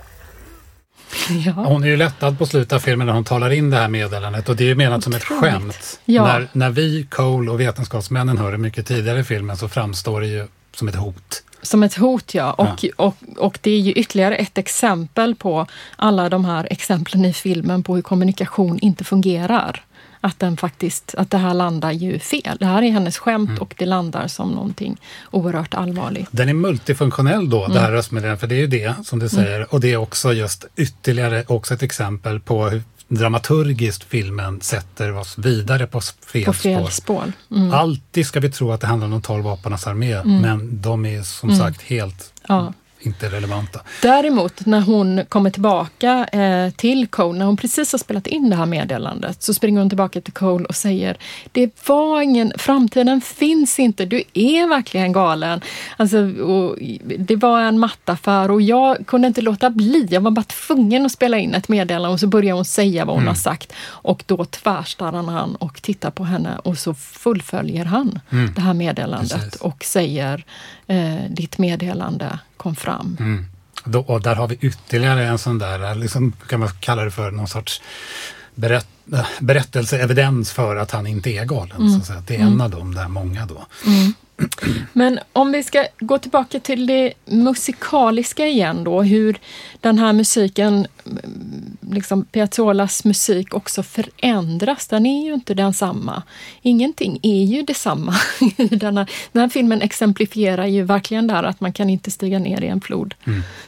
Ja. Hon är ju lättad på slutet av filmen när hon talar in det här meddelandet och det är ju menat som ett skämt. Ja. När, när vi, Cole och vetenskapsmännen hör det mycket tidigare i filmen så framstår det ju som ett hot. Som ett hot, ja. Och, Och, och det är ju ytterligare ett exempel på alla de här exemplen i filmen på hur kommunikation inte fungerar. Att, den faktiskt, att det här landar ju fel. Det här är hennes skämt Mm. och det landar som någonting oerhört allvarligt. Den är multifunktionell då, det Mm. här röstmeddelandet, för det är ju det som du säger. Och det är också just ytterligare också ett exempel på hur dramaturgiskt filmen sätter oss vidare på fel, På fel spår. spår. Mm. Alltid ska vi tro att det handlar om de tolv apornas armé, men de är som Mm. sagt helt Ja. Inte relevanta. Däremot när hon kommer tillbaka eh, till Cole, när hon precis har spelat in det här meddelandet, så springer hon tillbaka till Cole och säger Det var ingen, framtiden finns inte, du är verkligen galen. Alltså, och det var en mattaffär och jag kunde inte låta bli, jag var bara tvungen att spela in ett meddelande och så börjar hon säga vad hon har sagt. Och då tvärstannar han och tittar på henne och så fullföljer han det här meddelandet Precis. och säger eh, Ditt meddelande kom fram. Mm. Då, och där har vi ytterligare en sån där, liksom, kan man kalla det för någon sorts berätt, berättelseevidens för att han inte är galen. Mm. Så att säga. Det är en av dem, där många då. Men om vi ska gå tillbaka till det musikaliska igen då, hur den här musiken, mm, liksom Piazzolas musik också förändras. Den är ju inte densamma. Ingenting är ju detsamma. den, här, den här filmen exemplifierar ju verkligen där att man kan inte stiga ner i en flod,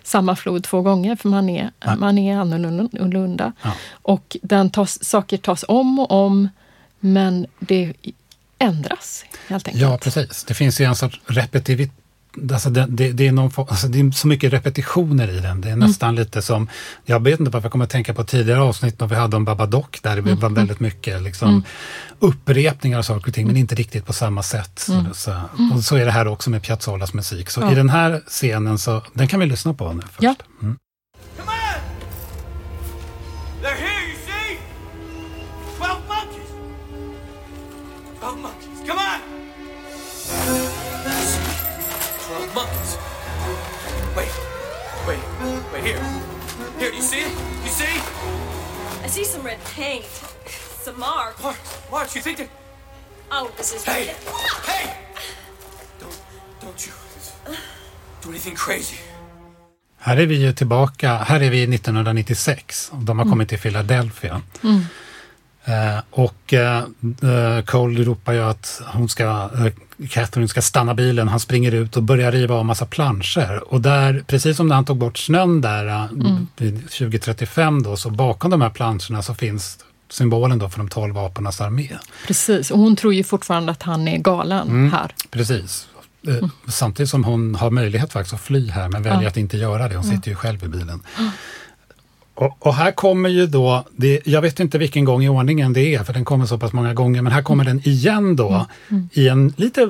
samma flod två gånger, för man är, man är annorlunda. Ja. Och den tas, saker tas om och om, men det ändras helt enkelt. Ja, precis. Det finns ju en sorts repetivitet. Alltså det, det, det, är någon, alltså det är så mycket repetitioner i den. Det är nästan lite som, jag vet inte varför jag kommer att tänka på tidigare avsnitt när vi hade om Babadook, där det var väldigt mycket liksom, upprepningar av saker och ting, men inte riktigt på samma sätt. Så, så, och så är det här också med Piazzolas musik. Så Ja. i den här scenen, så, den kan vi lyssna på nu först. Ja. Here. Here, you see? You see? I see some red paint. Some mark. Mark, Mark, you think that... Oh, this is Hey! Hey! Don't, don't you do anything crazy. Här är vi ju tillbaka, här är vi 1996 och de har kommit till Philadelphia. Eh, och eh, eh, Cole ropar ju att hon ska, eh, Catherine ska stanna bilen. Han springer ut och börjar riva av massa planscher. Och där, precis som när han tog bort snön där eh, vid 2035 då, så bakom de här planscherna så finns symbolen då för de tolv apornas armé. Precis, och hon tror ju fortfarande att han är galen Mm. här. Precis. Eh, Samtidigt som hon har möjlighet faktiskt att fly här, men väljer Ja. att inte göra det. Hon Ja. sitter ju själv i bilen. Och, och här kommer ju då, det, jag vet inte vilken gång i ordningen det är, för den kommer så pass många gånger, men här kommer den igen då Mm. i en lite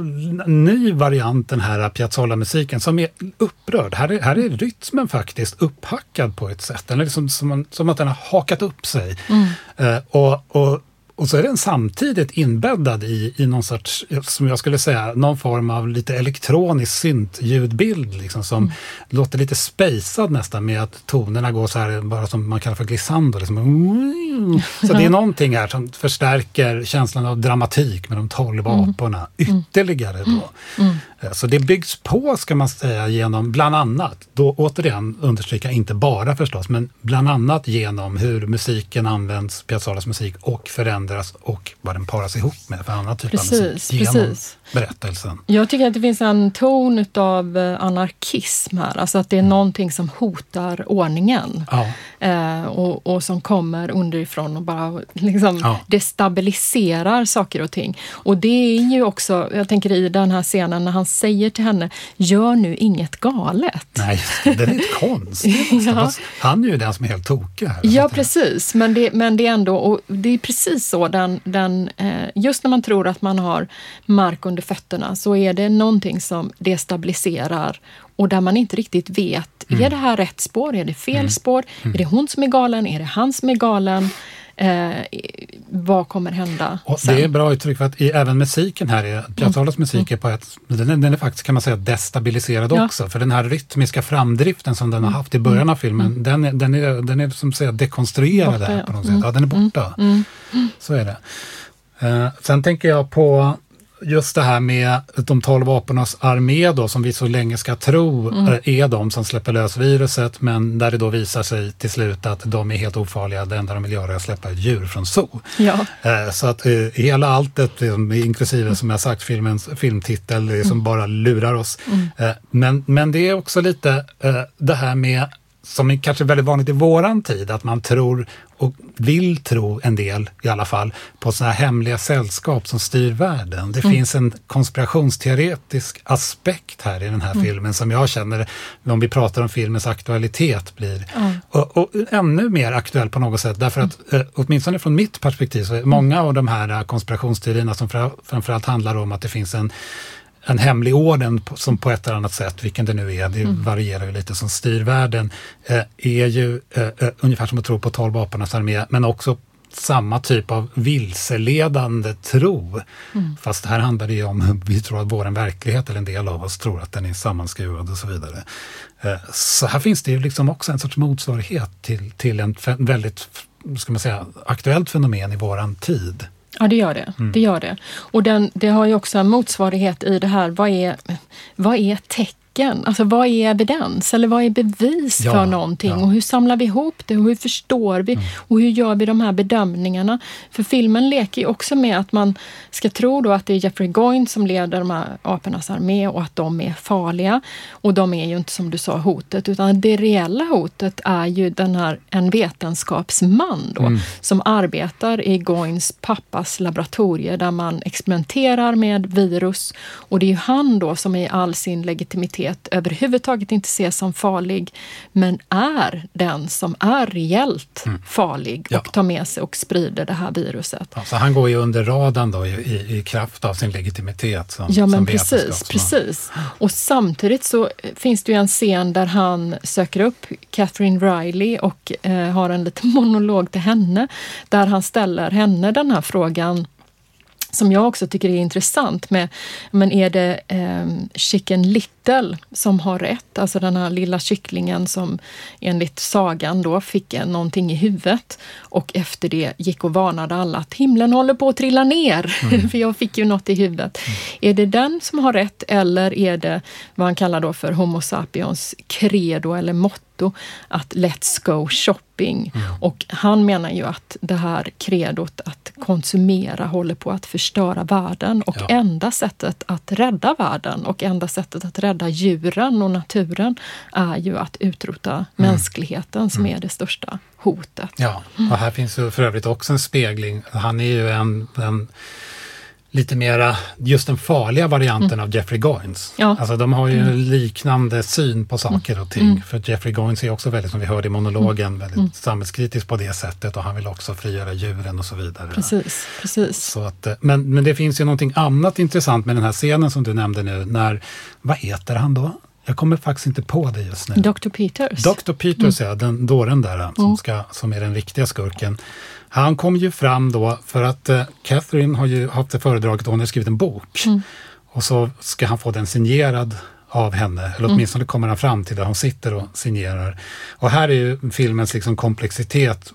ny variant, den här Piazzolla-musiken, som är upprörd. Här är, här är rytmen faktiskt upphackad på ett sätt. Den är liksom som, som att den har hakat upp sig. Mm. Eh, och, och, och så är den samtidigt inbäddad i, i någon sorts, som jag skulle säga, någon form av lite elektronisk syntljudbild liksom, som Mm. låter lite spejsad nästan med att tonerna går så här, bara som man kallar för glissando. Liksom. Så det är någonting här som förstärker känslan av dramatik med de tolv Mm. aporna ytterligare då. Mm. Eh, Så det byggs på, ska man säga, genom bland annat, då återigen understryka, inte bara förstås, men bland annat genom hur musiken används, Piazzollas musik, och förändras och vad den paras ihop med för annan typ av Precis, musik genom precis. berättelsen. Jag tycker att det finns en ton av anarkism här, alltså att det är någonting som hotar ordningen. Ja. Eh, och, och som kommer underifrån och bara liksom Ja. destabiliserar saker och ting. Och det är ju också, jag tänker i den här scenen när han säger till henne, gör nu inget galet. Nej, det är konstigt. nästan, Ja. Han är ju den som är helt tokig här. Ja, precis. Men det, men det är ändå, och det är precis så, den, den, eh, just när man tror att man har mark under fötterna så är det någonting som destabiliserar och där man inte riktigt vet, Mm. är det här rätt spår? Är det fel spår? Är det hon som är galen? Är det han som är galen? Eh, vad kommer hända Och sen? det är bra uttryck för att i, även musiken här, är, Piazzollas musik är på ett, den är, den är faktiskt kan man säga destabiliserad Ja. också. För den här rytmiska framdriften som den har haft i början av filmen, den, är, den, är, den är som säga dekonstruerad Borta, här ja. på något sätt. Mm. Ja, den är borta. Mm. Så är det. Eh, sen tänker jag på just det här med de tolv apornas armé då, som vi så länge ska tro Mm. eh, är de som släpper lös viruset, men där det då visar sig till slut att de är helt ofarliga. Det enda de vill göra är att släppa djur från zoo. Ja. Eh, Så att eh, hela alltet, liksom, inklusive som jag sagt filmens filmtitel, som bara lurar oss. Mm. Men, men det är också lite det här med, som är kanske väldigt vanligt i våran tid, att man tror och vill tro en del i alla fall på sådana här hemliga sällskap som styr världen. Det Mm. finns en konspirationsteoretisk aspekt här i den här Mm. filmen som jag känner, om vi pratar om filmens aktualitet, blir Ja. och, och ännu mer aktuell på något sätt. Därför att, eh, åtminstone från mitt perspektiv, så är många av de här konspirationsteorierna som fra, framförallt handlar om att det finns en, en hemlig orden som på ett eller annat sätt, vilken det nu är, det Mm. varierar ju lite, som styr världen, eh, är ju eh, eh, ungefär som att tro på tolv apornas armé, men också samma typ av vilseledande tro. Mm. Fast här handlar det ju om, vi tror att vår verklighet, eller en del av oss tror att den är sammanskruvad och så vidare. Så här finns det ju liksom också en sorts motsvarighet till, till en väldigt, ska man säga, aktuellt fenomen i våran tid. Ja, det gör det. Mm. det, gör det. Och den, det har ju också en motsvarighet i det här, vad är, vad är tecken? Alltså vad är evidens eller vad är bevis Ja, för någonting? ja. Och hur samlar vi ihop det och hur förstår vi? Och hur gör vi de här bedömningarna? För filmen leker ju också med att man ska tro då att det är Jeffrey Goin som leder de här apornas armé och att de är farliga. Och de är ju inte som du sa hotet, utan det reella hotet är ju den här, en vetenskapsman då, Mm. som arbetar i Goins pappas laboratorier där man experimenterar med virus. Och det är ju han då som i all sin legitimitet överhuvudtaget inte ses som farlig, men är den som är reellt farlig Mm. Ja. och tar med sig och sprider det här viruset. Ja, så han går ju under radarn då i, i, i kraft av sin legitimitet som, Ja, men som precis, precis. Och samtidigt så finns det ju en scen där han söker upp Catherine Riley och eh, har en liten monolog till henne där han ställer henne den här frågan som jag också tycker är intressant med, men är det eh, Chicken Little som har rätt? Alltså den här lilla kycklingen som enligt sagan då fick någonting i huvudet och efter det gick och varnade alla att himlen håller på att trilla ner, Mm. för jag fick ju något i huvudet. Är det den som har rätt eller är det vad han kallar då för Homo sapiens credo eller motto att let's go shopping? Och han menar ju att det här kredot att konsumera håller på att förstöra världen och Ja. enda sättet att rädda världen och enda sättet att rädda djuren och naturen är ju att utrota mänskligheten som är det största hotet. Ja, och här finns ju för övrigt också en spegling. Han är ju en, en lite mera, just den farliga varianten av Jeffrey Goins. Ja. Alltså de har ju Mm. liknande syn på saker och ting. Mm. För Jeffrey Goins är också väldigt, som vi hörde i monologen, väldigt Mm. samhällskritisk på det sättet och han vill också frigöra djuren och så vidare. Precis, precis. Så att, eh, men, men det finns ju någonting annat intressant med den här scenen som du nämnde nu. När, vad heter han då? Jag kommer faktiskt inte på det just nu. Dr. Peters. Dr. Peters, Mm. ja, den dåren där som, Mm. ska, som är den riktiga skurken. Han kom ju fram då för att eh, Catherine har ju haft det föredraget hon har skrivit en bok. Mm. Och så ska han få den signerad av henne, eller Mm. åtminstone kommer han fram till där hon sitter och signerar. Och här är ju filmens liksom komplexitet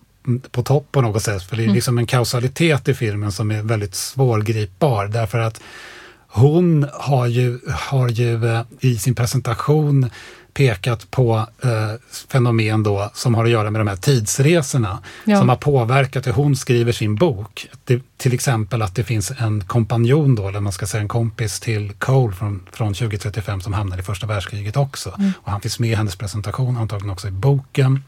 på topp på något sätt, för det är Mm. liksom en kausalitet i filmen som är väldigt svårgripbar, därför att hon har ju, har ju eh, i sin presentation pekat på eh, fenomen då som har att göra med de här tidsresorna Ja. som har påverkat hur hon skriver sin bok. Det, till exempel att det finns en kompanjon då, eller man ska säga en kompis till Cole från, från 2035 som hamnar i första världskriget också. Mm. Och han finns med i hennes presentation, antagligen också i boken.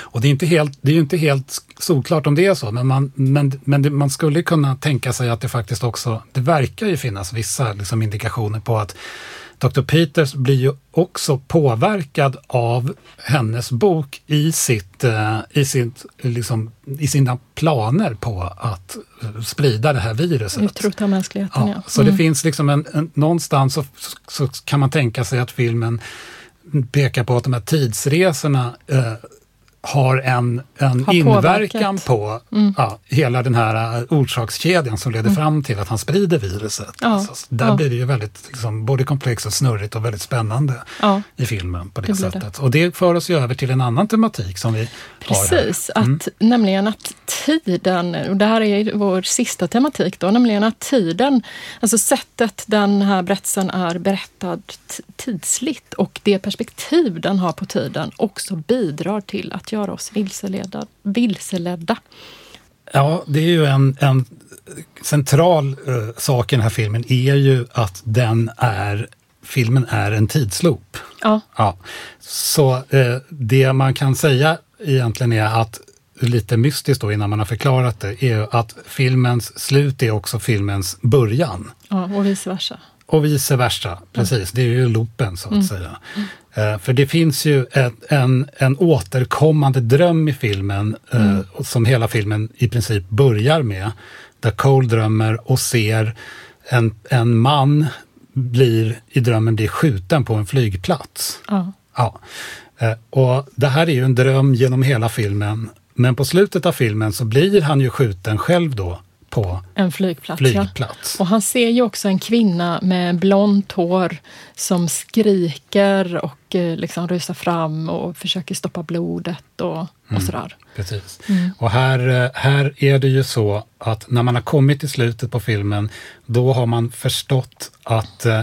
Och det är, inte helt, det är inte helt solklart om det är så, men, man, men, men det, man skulle kunna tänka sig att det faktiskt också, det verkar ju finnas vissa liksom indikationer på att Dr. Peters blir ju också påverkad av hennes bok i, sitt, eh, i, sitt, liksom, i sina planer på att eh, sprida det här viruset. Utrota mänskligheten, ja. Ja, så Mm. det finns liksom en, en, någonstans så, så kan man tänka sig att filmen pekar på att de här tidsresorna eh, har en, en Har inverkan på Mm. ja, hela den här eh, orsakskedjan som leder Mm. fram till att han sprider viruset. Ja, Alltså, där ja. blir det ju väldigt liksom, både komplext och snurrigt och väldigt spännande i filmen på det, Det sättet. Och det för oss ju över till en annan tematik som vi har här. Precis, att, nämligen att tiden, och det här är vår sista tematik då, nämligen att tiden, alltså sättet den här berättelsen är berättad tidsligt och det perspektiv den har på tiden också bidrar till att göra oss vilseledda. vilseledda. Ja, det är ju en, en central eh, sak i den här filmen är ju att den är, filmen är en tidsloop. Ja. Ja. Så eh, det man kan säga egentligen är att lite mystiskt då innan man har förklarat det, är ju att filmens slut är också filmens början. Ja, och vice versa. Och vice versa, precis. Det är ju loopen så att Mm. säga. Eh, för det finns ju ett, en, en återkommande dröm i filmen eh, Mm. som hela filmen i princip börjar med. Där Cole drömmer och ser en, en man blir, i drömmen blir skjuten på en flygplats. Ja. Ja. Eh, Och det här är ju en dröm genom hela filmen. Men på slutet av filmen så blir han ju skjuten själv då på En flygplats. flygplats. Ja. Och han ser ju också en kvinna med blont hår som skriker och eh, liksom rusar fram och försöker stoppa blodet och, och Mm. sådär. Precis. Mm. Och här, eh, här är det ju så att när man har kommit till slutet på filmen, då har man förstått att eh,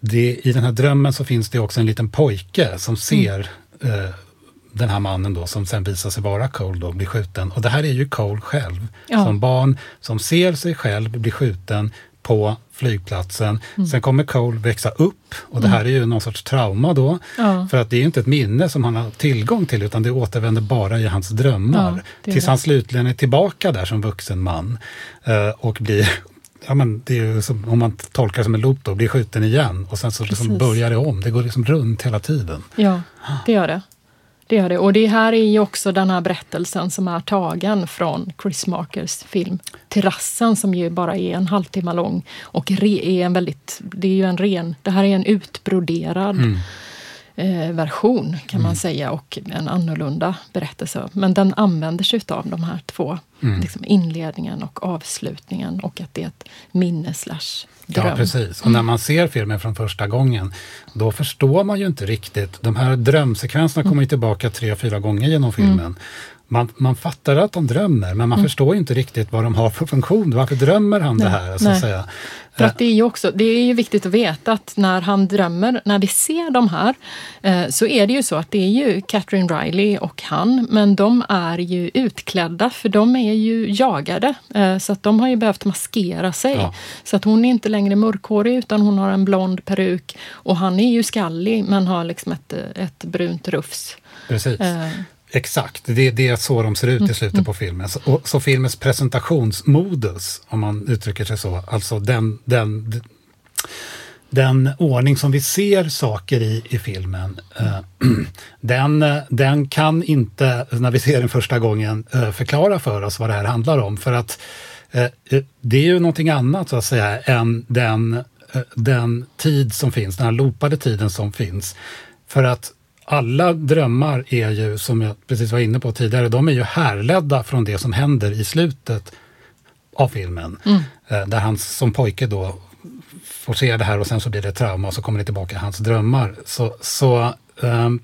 det, i den här drömmen så finns det också en liten pojke som ser eh, den här mannen då, som sen visar sig vara Cole då, blir skjuten. Och det här är ju Cole själv, Ja. som barn som ser sig själv bli skjuten på flygplatsen. Mm. Sen kommer Cole växa upp och det här är ju någon sorts trauma då. Ja. För att det är ju inte ett minne som han har tillgång till utan det återvänder bara i hans drömmar. Ja, tills det. han slutligen är tillbaka där som vuxen man eh, och blir Ja, men det är som, om man tolkar det som en loop då, blir skjuten igen och sen så liksom börjar det om. Det går liksom runt hela tiden. Ja, det gör det. Det gör det. Och det här är ju också den här berättelsen som är tagen från Chris Markers film Terrassen som ju bara är en halvtimme lång och re, är en väldigt, det är ju en ren, det här är en utbroderad Mm eh, version kan man Mm. säga och en annorlunda berättelse. Men den använder sig av de här två, Mm. liksom inledningen och avslutningen och att det är ett minne slash dröm. Ja, precis. Och när man ser filmen från första gången, då förstår man ju inte riktigt. De här drömsekvenserna kommer ju tillbaka tre, fyra gånger genom filmen. Man, man fattar att de drömmer, men man Mm. förstår ju inte riktigt vad de har för funktion. Varför drömmer han det Nej, här? Så nej. att säga. För att det är ju också, det är ju viktigt att veta att när han drömmer, när vi ser de här, eh, så är det ju så att det är ju Catherine Riley och han, men de är ju utklädda för de är ju jagade. Eh, så att de har ju behövt maskera sig. Ja. Så att hon är inte längre mörkhårig utan hon har en blond peruk och han är ju skallig men har liksom ett, ett brunt rufs. Precis. Exakt, det, det är så de ser ut Mm, i slutet på filmen. Så, så filmens presentationsmodus, om man uttrycker sig så, alltså den, den, den ordning som vi ser saker i i filmen, eh, den, den kan inte, när vi ser den första gången, eh, förklara för oss vad det här handlar om. För att eh, eh, det är ju någonting annat så att säga än den, eh, den tid som finns, den här loopade tiden som finns. För att alla drömmar är ju, som jag precis var inne på tidigare, de är ju härledda från det som händer i slutet av filmen. Mm. Eh, Där han som pojke då får se det här och sen så blir det trauma och så kommer det tillbaka i hans drömmar. Så, så ehm,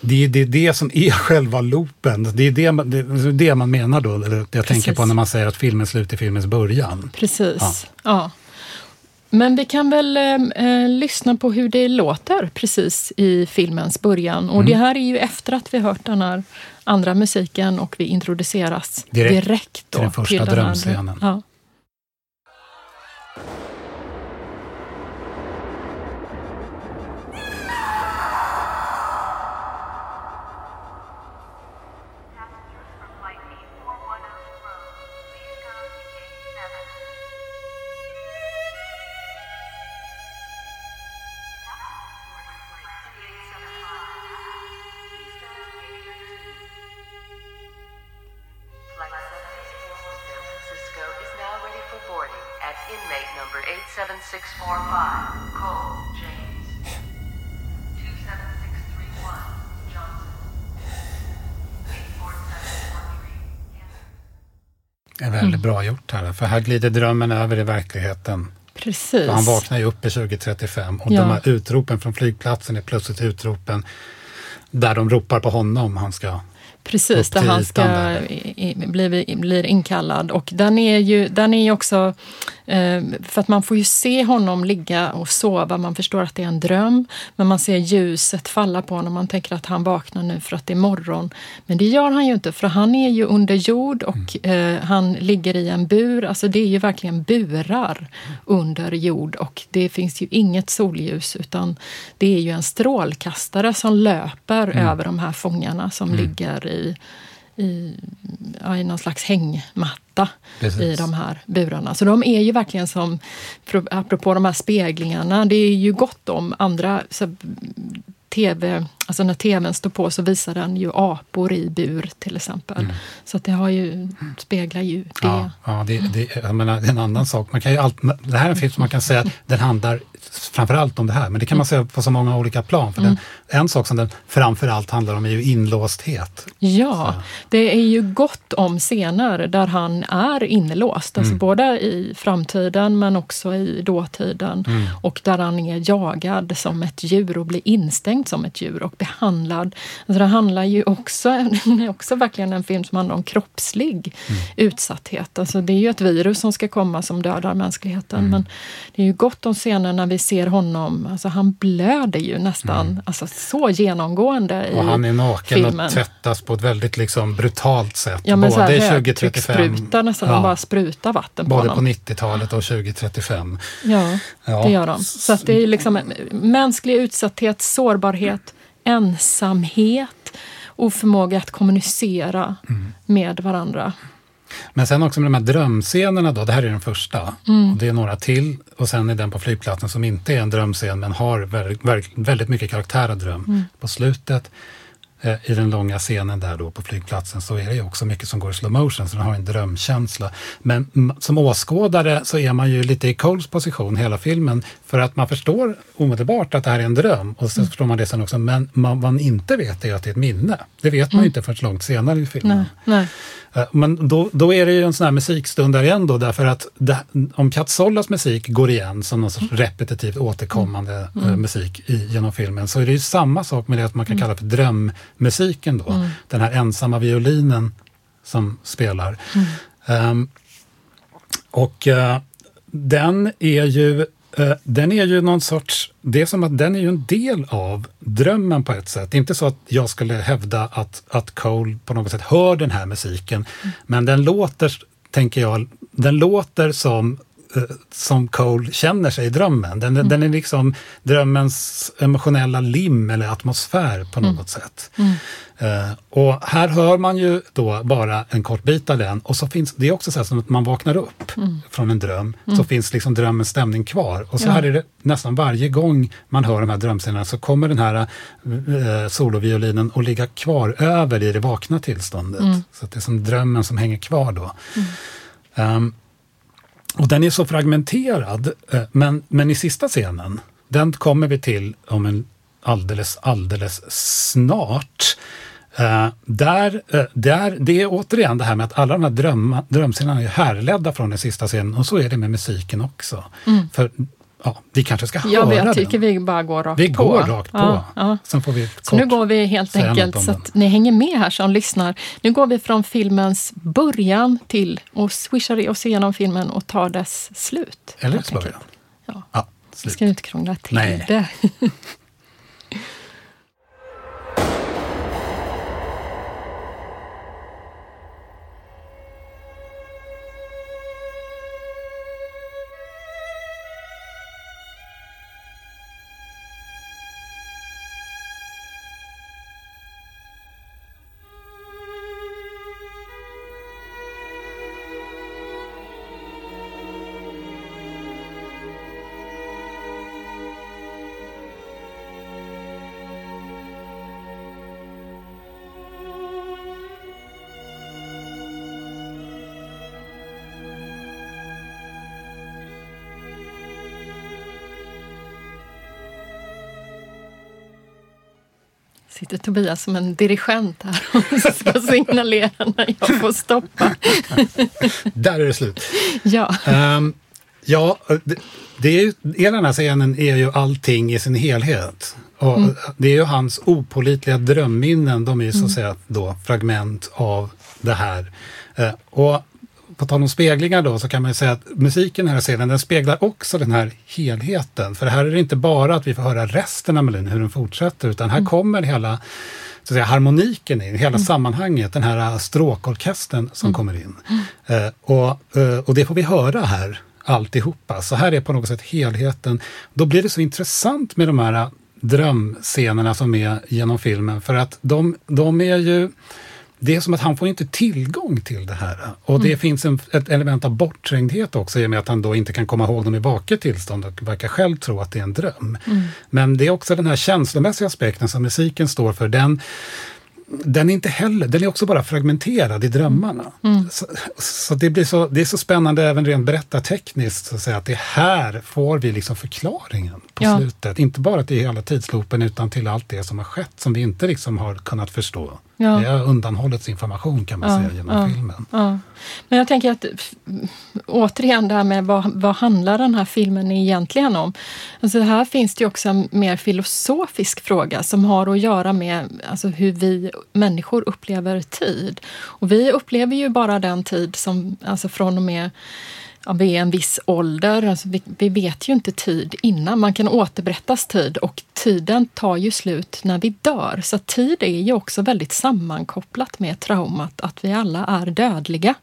det är det, är det som är själva loopen. Det är det, man- det, är det man menar då, eller jag tänker Precis. på när man säger att filmen slut är filmens början. Precis. Ja. Ja. Men vi kan väl eh, eh, lyssna på hur det låter precis i filmens början. Och Mm. det här är ju efter att vi hört den här andra musiken och vi introduceras Direkt direkt, då, till den första här dröm- drömscenen. Ja. Det är väldigt Mm. bra gjort här, för här glider drömmen över i verkligheten. Precis. Han vaknar ju upp i 2035 och Ja. de här utropen från flygplatsen är plötsligt utropen där de ropar på honom. Han ska Precis, där han ska där. i, i, bli, blir inkallad. Och den är ju, den är också, för att man får ju se honom ligga och sova, man förstår att det är en dröm, men man ser ljuset falla på honom, man tänker att han vaknar nu för att det är morgon. Men det gör han ju inte, för han är ju under jord och Mm. eh, han ligger i en bur, alltså det är ju verkligen burar under jord och det finns ju inget solljus utan det är ju en strålkastare som löper Mm. över de här fångarna som ligger i, i, ja, i någon slags hängmatta Precis. i de här burarna. Så de är ju verkligen som, pro- apropå de här speglingarna, det är ju gott om andra så, tv, alltså när tvn står på så visar den ju apor i bur till exempel. Mm. Så att det har ju, speglar ju det. Ja, ja det, det, jag menar, det är en annan sak. Man kan ju allt, det här är en film som man kan säga att den handlar framförallt om det här, men det kan man säga på så många olika plan. För Mm. den, en sak som den framförallt handlar om är ju inlåsthet. Ja, det är ju gott om scener där han är inlåst, alltså Mm. både i framtiden men också i dåtiden. Mm. Och där han är jagad som ett djur och blir instängd som ett djur och behandlad. Alltså det handlar ju också, det är också verkligen en film som handlar om kroppslig utsatthet. Alltså det är ju ett virus som ska komma som dödar mänskligheten. Men det är ju gott om scener när vi ser honom, alltså han blöder ju nästan alltså så genomgående i Och han är naken filmen. och tvättas på ett väldigt liksom brutalt sätt. Ja, men Både i högtrycksspruta nästan, de bara sprutar vatten på Både honom. på 90-talet och 2035. Ja, Ja. det gör de. Så att det är liksom mänsklig utsatthet, sårbarhet, ensamhet, oförmåga att kommunicera Mm. med varandra. Men sen också med de här drömscenerna då, det här är den första. Mm. Och det är några till och sen är den på flygplatsen som inte är en drömscen men har väldigt, mycket karaktär av dröm. Mm. På slutet eh, i den långa scenen där då på flygplatsen så är det ju också mycket som går i slow motion så den har en drömkänsla. Men som åskådare så är man ju lite i Coles position hela filmen för att man förstår omedelbart att det här är en dröm och så Mm. förstår man det sen också. Men man, man inte vet är att det är ett minne. Det vet man Mm. ju inte förrän långt senare i filmen. Nej, nej. Eh, Men då, då är det ju en sån här musikstund där igen då, därför att det, om Kat Sollas musik går igen som någon sorts repetitivt återkommande Mm. eh, musik i, genom filmen, så är det ju samma sak med det att man kan Mm. kalla för drömmusiken då. Mm. Den här ensamma violinen som spelar. Mm. Ehm, och eh, den är ju den är ju någon sorts, det är som att den är ju en del av drömmen på ett sätt. Det är inte så att jag skulle hävda att, att Cole på något sätt hör den här musiken, men den låter, tänker jag, den låter som eh, som Cole känner sig i drömmen. Den, Mm. den är liksom drömmens emotionella lim eller atmosfär på något Mm. sätt. Mm. Eh, och här hör man ju då bara en kort bit av den och så finns det är också så här som att man vaknar upp Mm. från en dröm Mm. så finns liksom drömmens stämning kvar. Och så Ja. här är det nästan varje gång man hör de här drömscenerna så kommer den här eh, soloviolinen att ligga kvar över i det vakna tillståndet. Mm. Så det är som drömmen som hänger kvar då. Mm. Och den är så fragmenterad, eh, men, men i sista scenen, den kommer vi till om en alldeles, alldeles snart. Eh, där, eh, där, det är återigen det här med att alla de här drömma, drömscenerna är härledda från den sista scenen och så är det med musiken också. Mm. För ja, vi kanske ska Ja, höra jag tycker den. vi bara går rakt Vi på. går rakt på. Ja, ja. Sen får vi Så nu går vi helt enkelt, så att ni hänger med här som lyssnar. Nu går vi från filmens början till och swishar oss igenom filmen och tar dess slut. Eller så början. Ja. Ja, Vi slut. ska inte krångla till Nej. det. Sitter Tobias som en dirigent här och ska signalera när jag får stoppa. Där är det slut. Ja. Ehm, ja, det, det är ju, hela den här scenen är ju allting i sin helhet. Och Mm. Det är ju hans opolitliga drömminnen, de är ju så Mm. att säga då fragment av det här. Eh, och på tal om speglingar då så kan man ju säga att musiken i den här scenen den speglar också den här helheten. För här är det inte bara att vi får höra resten av melodin, hur den fortsätter, utan här Mm. kommer hela så att säga, harmoniken in, hela sammanhanget, den här stråkorkestern som Mm. kommer in. Eh, och, eh, och det får vi höra här alltihopa. Så här är på något sätt helheten. Då blir det så intressant med de här drömscenerna som är genom filmen för att de, de är ju det är som att han får inte tillgång till det här. Och det Mm. finns en, ett element av bortträngdhet också i och med att han då inte kan komma ihåg dem i vaket tillstånd och verkar själv tro att det är en dröm. Mm. Men det är också den här känslomässiga aspekten som musiken står för. Den, den är inte heller, den är också bara fragmenterad i drömmarna. Mm. Så, så, det, blir så det är så spännande även rent berättartekniskt så att, säga, att det här får vi liksom förklaringen på Ja. slutet. Inte bara till hela tidsloopen utan till allt det som har skett som vi inte liksom har kunnat förstå. Ja. Det har undanhållits information kan man Ja, säga genom ja, filmen. Ja. Men jag tänker att återigen det här med vad, vad handlar den här filmen egentligen om? Alltså här finns det ju också en mer filosofisk fråga som har att göra med alltså, hur vi människor upplever tid. Och vi upplever ju bara den tid som, alltså från och med ja, vi är en viss ålder. Alltså vi, vi vet ju inte tid innan. Man kan återberättas tid och tiden tar ju slut när vi dör. Så tid är ju också väldigt sammankopplat med traumat att vi alla är dödliga.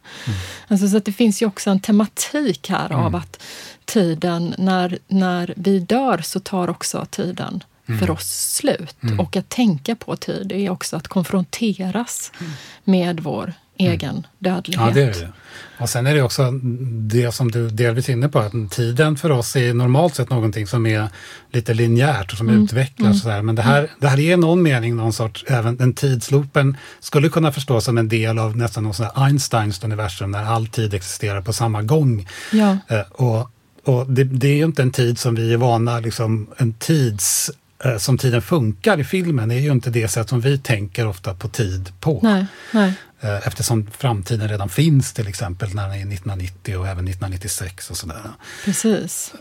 Alltså, så det finns ju också en tematik här av att tiden, när, när vi dör så tar också tiden Mm. för oss slut. Mm. Och att tänka på tid är också att konfronteras med vår egen dödlighet. Ja, det är det. Och sen är det också det som du delvis är inne på, att tiden för oss är normalt sett någonting som är lite linjärt och som Mm, utvecklas. mm. Och så där. Men det här, det här är i någon mening någon sorts, även den tidsloopen skulle kunna förstås som en del av nästan någon sån här Einsteins universum, när all tid existerar på samma gång. Ja. Eh, och och det, det är ju inte en tid som vi är vana, liksom en tids eh, som tiden funkar i filmen är ju inte det sätt som vi tänker ofta på tid på. Nej, nej. Eh, eftersom framtiden redan finns till exempel när den är 1990 och även 1996 och sådär. Precis.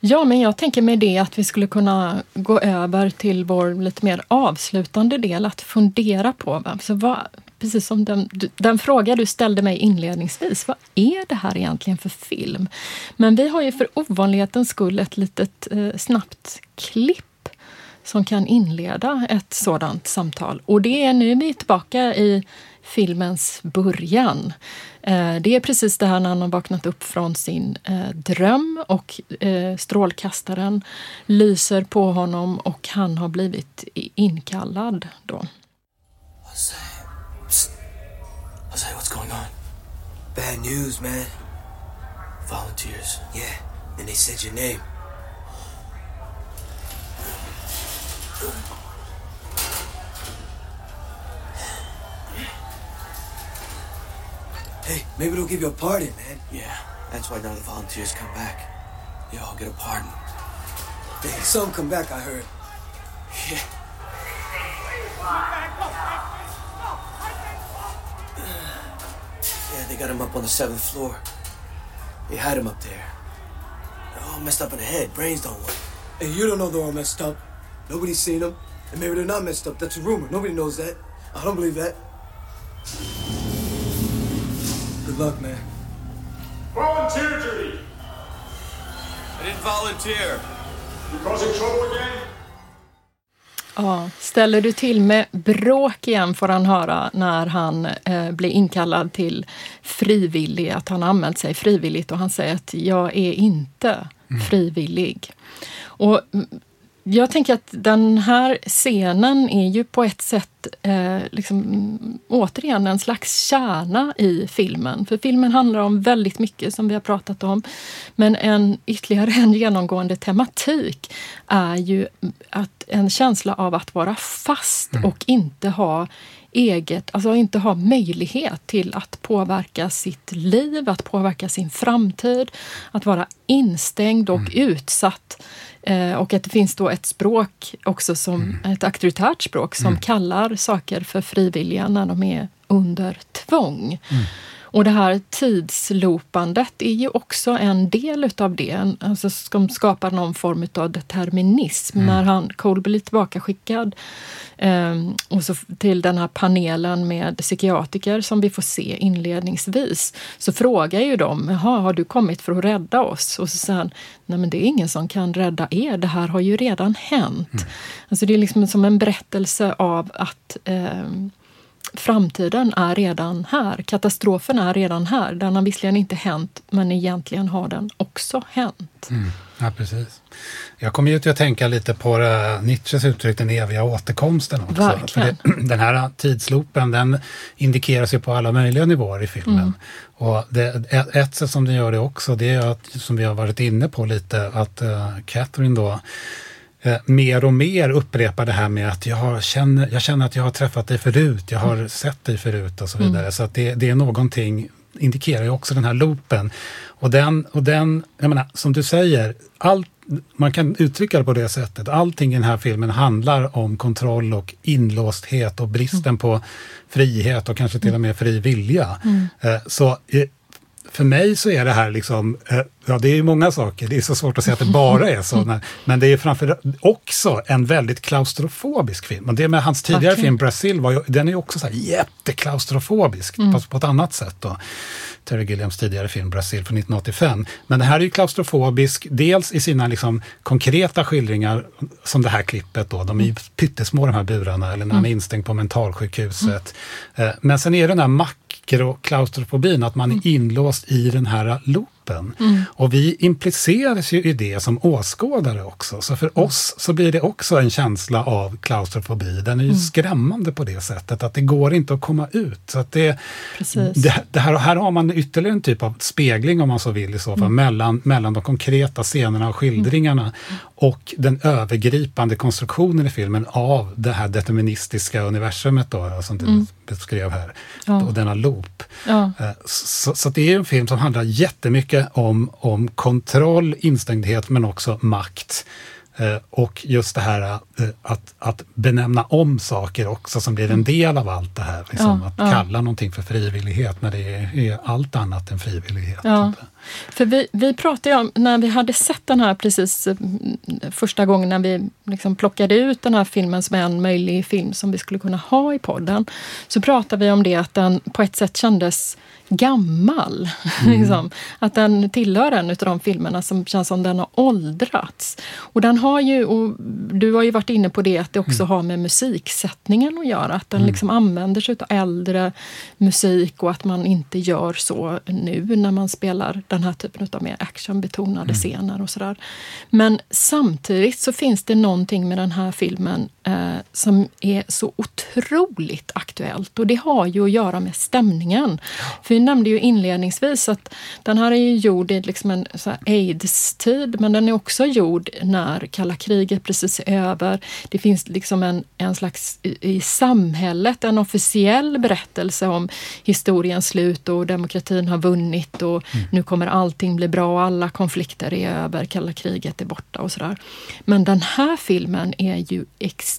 Ja, men jag tänker med det att vi skulle kunna gå över till vår lite mer avslutande del, att fundera på. Så vad, precis som den, den fråga du ställde mig inledningsvis, vad är det här egentligen för film? Men vi har ju för ovanlighetens skull ett litet eh, snabbt klipp som kan inleda ett sådant samtal. Och det är nu vi är tillbaka i filmens början. Eh, det är precis det här när han har vaknat upp från sin eh, dröm och eh, strålkastaren lyser på honom och han har blivit inkallad då. Jose, what's going on? Bad news, man. Volunteers. Yeah, and they said your name. Hey, maybe they'll give you a pardon, man. Yeah, that's why none of the volunteers come back. They all get a pardon. Hey, some come back, I heard. Yeah. Yeah, they got him up on the seventh floor. They had him up there. They're all messed up in the head. Brains don't work. And you don't know they're all messed up. Nobody's seen them. And maybe they're not messed up. That's a rumor. Nobody knows that. I don't believe that. Good luck, man. Volunteer duty! I didn't volunteer. You causing trouble again? Ja, ställer du till med bråk igen får han höra när han eh, blir inkallad till frivillig, att han anmält sig frivilligt och han säger att jag är inte frivillig. Och mm, jag tänker att den här scenen är ju på ett sätt eh, liksom, mm, återigen en slags kärna i filmen. För filmen handlar om väldigt mycket som vi har pratat om. Men en ytterligare en genomgående tematik är ju att en känsla av att vara fast och inte ha eget, alltså inte ha möjlighet till att påverka sitt liv, att påverka sin framtid, att vara instängd och utsatt. Eh, och att det finns då ett språk också som ett auktoritärt språk som kallar saker för frivilliga när de är under tvång. Och det här tidsloopandet är ju också en del utav det, alltså som skapar någon form av determinism. När han, Cole blir tillbakaskickad eh, och så till den här panelen med psykiatriker som vi får se inledningsvis, så frågar ju de, Jaha, har du kommit för att rädda oss? Och så säger han, nej men det är ingen som kan rädda er, det här har ju redan hänt. Alltså det är liksom som en berättelse av att eh, framtiden är redan här. Katastrofen är redan här. Den har visserligen inte hänt, men egentligen har den också hänt. Mm. Ja, precis. Jag kommer ju till att tänka lite på uh, Nietzsches uttryck den eviga återkomsten också. Verkligen. För det, den här tidsloopen den indikeras ju på alla möjliga nivåer i filmen. Mm. Och det, ett, sätt som den gör det också, det är att, som vi har varit inne på lite, att uh, Catherine då mer och mer upprepar det här med att jag, känner, jag känner att jag har träffat dig förut, jag har sett dig förut och så Mm. vidare. Så att det, det är någonting, indikerar ju också den här loopen. Och den, och den jag menar, som du säger, allt, man kan uttrycka det på det sättet. Allting i den här filmen handlar om kontroll och inlåsthet och bristen på frihet och kanske till och med fri vilja. Mm. Eh, Så eh, för mig så är det här liksom, eh, ja det är ju många saker, det är så svårt att säga att det bara är så, men det är framför också en väldigt klaustrofobisk film. Och det med hans tidigare Verkligen. film Brasil, var ju, den är ju också så här jätteklaustrofobisk, Mm. på ett annat sätt då. Terry Gilliams tidigare film Brasil från 1985. Men det här är ju klaustrofobisk, dels i sina liksom konkreta skildringar, som det här klippet då, de är ju pyttesmå de här burarna, eller när han är Mm. instängd på mentalsjukhuset. Eh, Men sen är det den här makroklaustrofobin, att man är inlåst i den här loopen. Mm. Och vi impliceras ju i det som åskådare också. Så för oss så blir det också en känsla av klaustrofobi. Den är ju Mm. skrämmande på det sättet att det går inte att komma ut. Så att det, det, det här, här har man ytterligare en typ av spegling om man så vill i så fall, Mm. mellan, mellan de konkreta scenerna och skildringarna och den övergripande konstruktionen i filmen av det här deterministiska universumet då, som du Mm. beskrev här. Ja. Och denna loop. Ja. Eh, Så, så det är en film som handlar jättemycket om, om kontroll, instängdhet men också makt. Eh, Och just det här eh, att, att benämna om saker också som blir en del av allt det här. Liksom, Ja, att kalla någonting för frivillighet när det är, är allt annat än frivillighet. För vi, vi pratade ju om, när vi hade sett den här precis eh, första gången när vi liksom plockade ut den här filmen som en möjlig film som vi skulle kunna ha i podden, så pratade vi om det att den på ett sätt kändes gammal. Mm. liksom. Att den tillhör en av de filmerna som känns som den har åldrats. Och den har ju, och du har ju varit inne på det, att det också mm. har med musiksättningen att göra. Att den mm. liksom använder sig av äldre musik och att man inte gör så nu när man spelar den här typen av mer actionbetonade mm. scener och sådär. Men samtidigt så finns det någonting med den här filmen eh, som är så otroligt aktuellt och det har ju att göra med stämningen. För vi nämnde ju inledningsvis att den här är ju gjord i liksom en aids-tid, men den är också gjord när kalla kriget precis är över. Det finns liksom en, en slags i, i samhället en officiell berättelse om historiens slut och demokratin har vunnit och mm. nu kommer allting bli bra, alla konflikter är över, kalla kriget är borta och sådär. Men den här filmen är ju extremt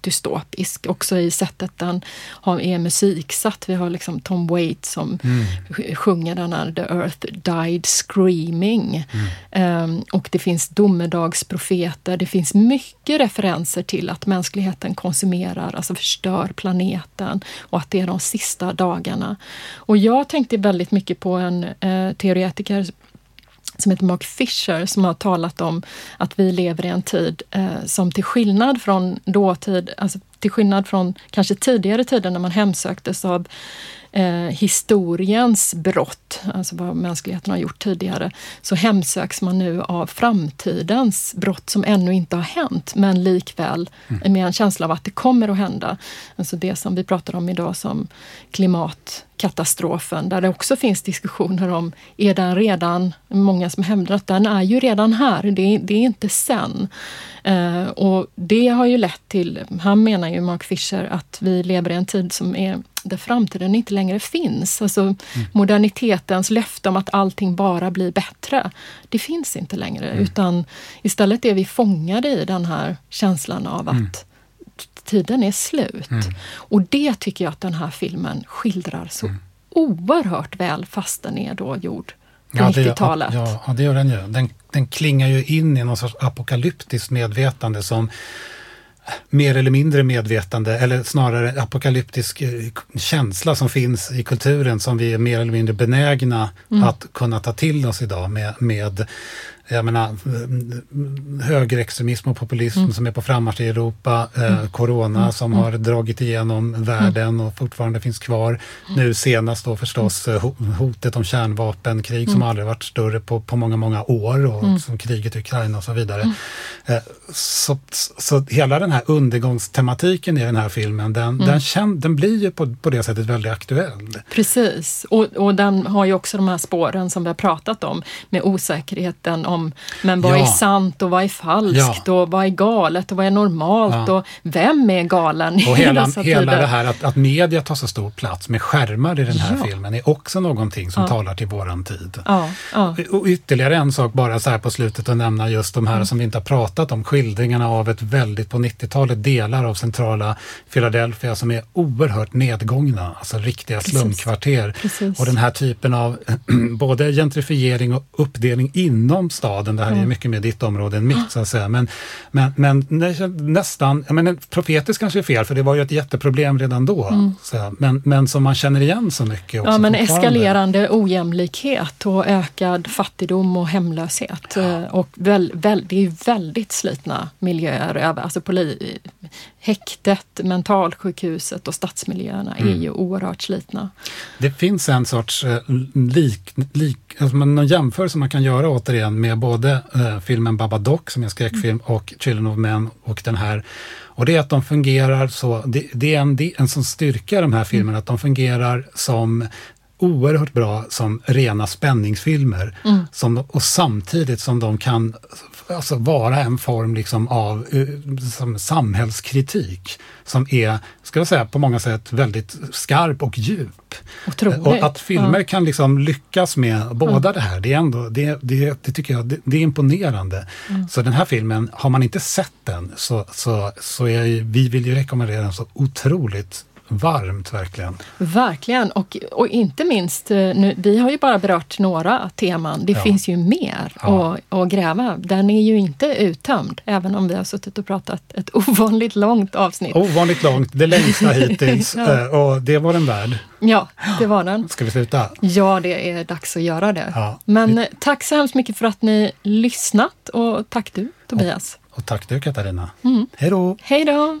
dystopisk också i sättet den har, är musiksatt. Vi har liksom Tom Waits som mm. sjunger den här The Earth Died Screaming. Mm. Um, och det finns domedagsprofeter. Det finns mycket referenser till att mänskligheten konsumerar, alltså förstör planeten och att det är de sista dagarna. Och jag tänkte väldigt mycket på en uh, teoretiker som heter Mark Fisher som har talat om att vi lever i en tid eh, som till skillnad från dåtid, alltså till skillnad från kanske tidigare tider när man hemsöktes av eh, historiens brott, alltså vad mänskligheten har gjort tidigare, så hemsöks man nu av framtidens brott som ännu inte har hänt, men likväl mm. med en känsla av att det kommer att hända. Alltså det som vi pratar om idag som klimatkatastrofen, där det också finns diskussioner om, är den redan, många som hävdar att den är ju redan här, det, det är inte sen. Eh, och det har ju lett till, han menar ju Mark Fisher, att vi lever i en tid som är där framtiden inte längre finns. Alltså mm. modernitetens löfte om att allting bara blir bättre, det finns inte längre. Mm. Utan istället är vi fångade i den här känslan av mm. att tiden är slut. Mm. Och det tycker jag att den här filmen skildrar så mm. oerhört väl, fast den är då gjord på ja, 90-talet. Ja, ja, det gör den ju. Den, den klingar ju in i någon sorts apokalyptiskt medvetande som mer eller mindre medvetande eller snarare apokalyptisk eh, känsla som finns i kulturen som vi är mer eller mindre benägna mm. att kunna ta till oss idag med, med jag menar, högerextremism och populism mm. som är på frammarsch i Europa, eh, mm. corona mm. som mm. har dragit igenom världen mm. och fortfarande finns kvar. Nu senast då förstås eh, hotet om kärnvapenkrig som aldrig varit större på, på många, många år och som kriget i Ukraina och så vidare. Eh, så, så hela den här undergångstematiken i den här filmen, den, den, känd, den blir ju på, på det sättet väldigt aktuell. Precis, och, och den har ju också de här spåren som vi har pratat om med osäkerheten om men vad ja. är sant och vad är falskt ja. och vad är galet och vad är normalt ja. och vem är galen och hela, i dessa hela tider? det här att, att media tar så stor plats med skärmar i den här filmen är också någonting som talar till våran tid. Och ytterligare en sak bara så här på slutet att nämna just de här mm. som vi inte har pratat om, skildringarna av ett väldigt på 90-talet delar av centrala Philadelphia som är oerhört nedgångna, alltså riktiga slumkvarter. Precis. Och den här typen av både gentrifiering och uppdelning inom staden staden. Det här är mm. mycket mer ditt område än mitt så att säga. Men, men, men nästan, men profetiskt kanske är fel för det var ju ett jätteproblem redan då. Mm. Så, men, men som man känner igen så mycket. ja, men eskalerande ojämlikhet och ökad fattigdom och hemlöshet. Ja. Eh, och väl, väl, det är väldigt slitna miljöer alltså poli, häktet, mentalsjukhuset och stadsmiljöerna mm. är ju oerhört slitna. Det finns en sorts eh, lik, lik alltså någon jämförelse man kan göra återigen med både eh, filmen Babadook som är en skräckfilm mm. och Children of Men och den här. Och det är att de fungerar så, det, det är en, en sån styrka i de här filmerna, mm. att de fungerar som oerhört bra som rena spänningsfilmer. Mm. Som, och samtidigt som de kan alltså vara en form liksom av uh, som samhällskritik som är, ska jag säga, på många sätt väldigt skarp och djup. Otroligt. Och att filmer ja. kan liksom lyckas med båda ja. det här, det, är ändå, det, det, det tycker jag det, det är imponerande. Mm. Så den här filmen, har man inte sett den så, så, så är vi vill ju rekommendera den så otroligt varmt verkligen. Verkligen, och, och inte minst, eh, nu, vi har ju bara berört några teman. Det Ja. finns ju mer Ja. att, att gräva. Den är ju inte uttömd, även om vi har suttit och pratat ett ovanligt långt avsnitt. Ovanligt långt, det längsta hittills. Ja. eh, Och det var den värd. Ja, det var den. Ska vi sluta? Ja, det är dags att göra det. Ja. Men eh, tack så hemskt mycket för att ni lyssnat och tack du Tobias. Och tack du Katarina. Mm. Hej då! Hej då!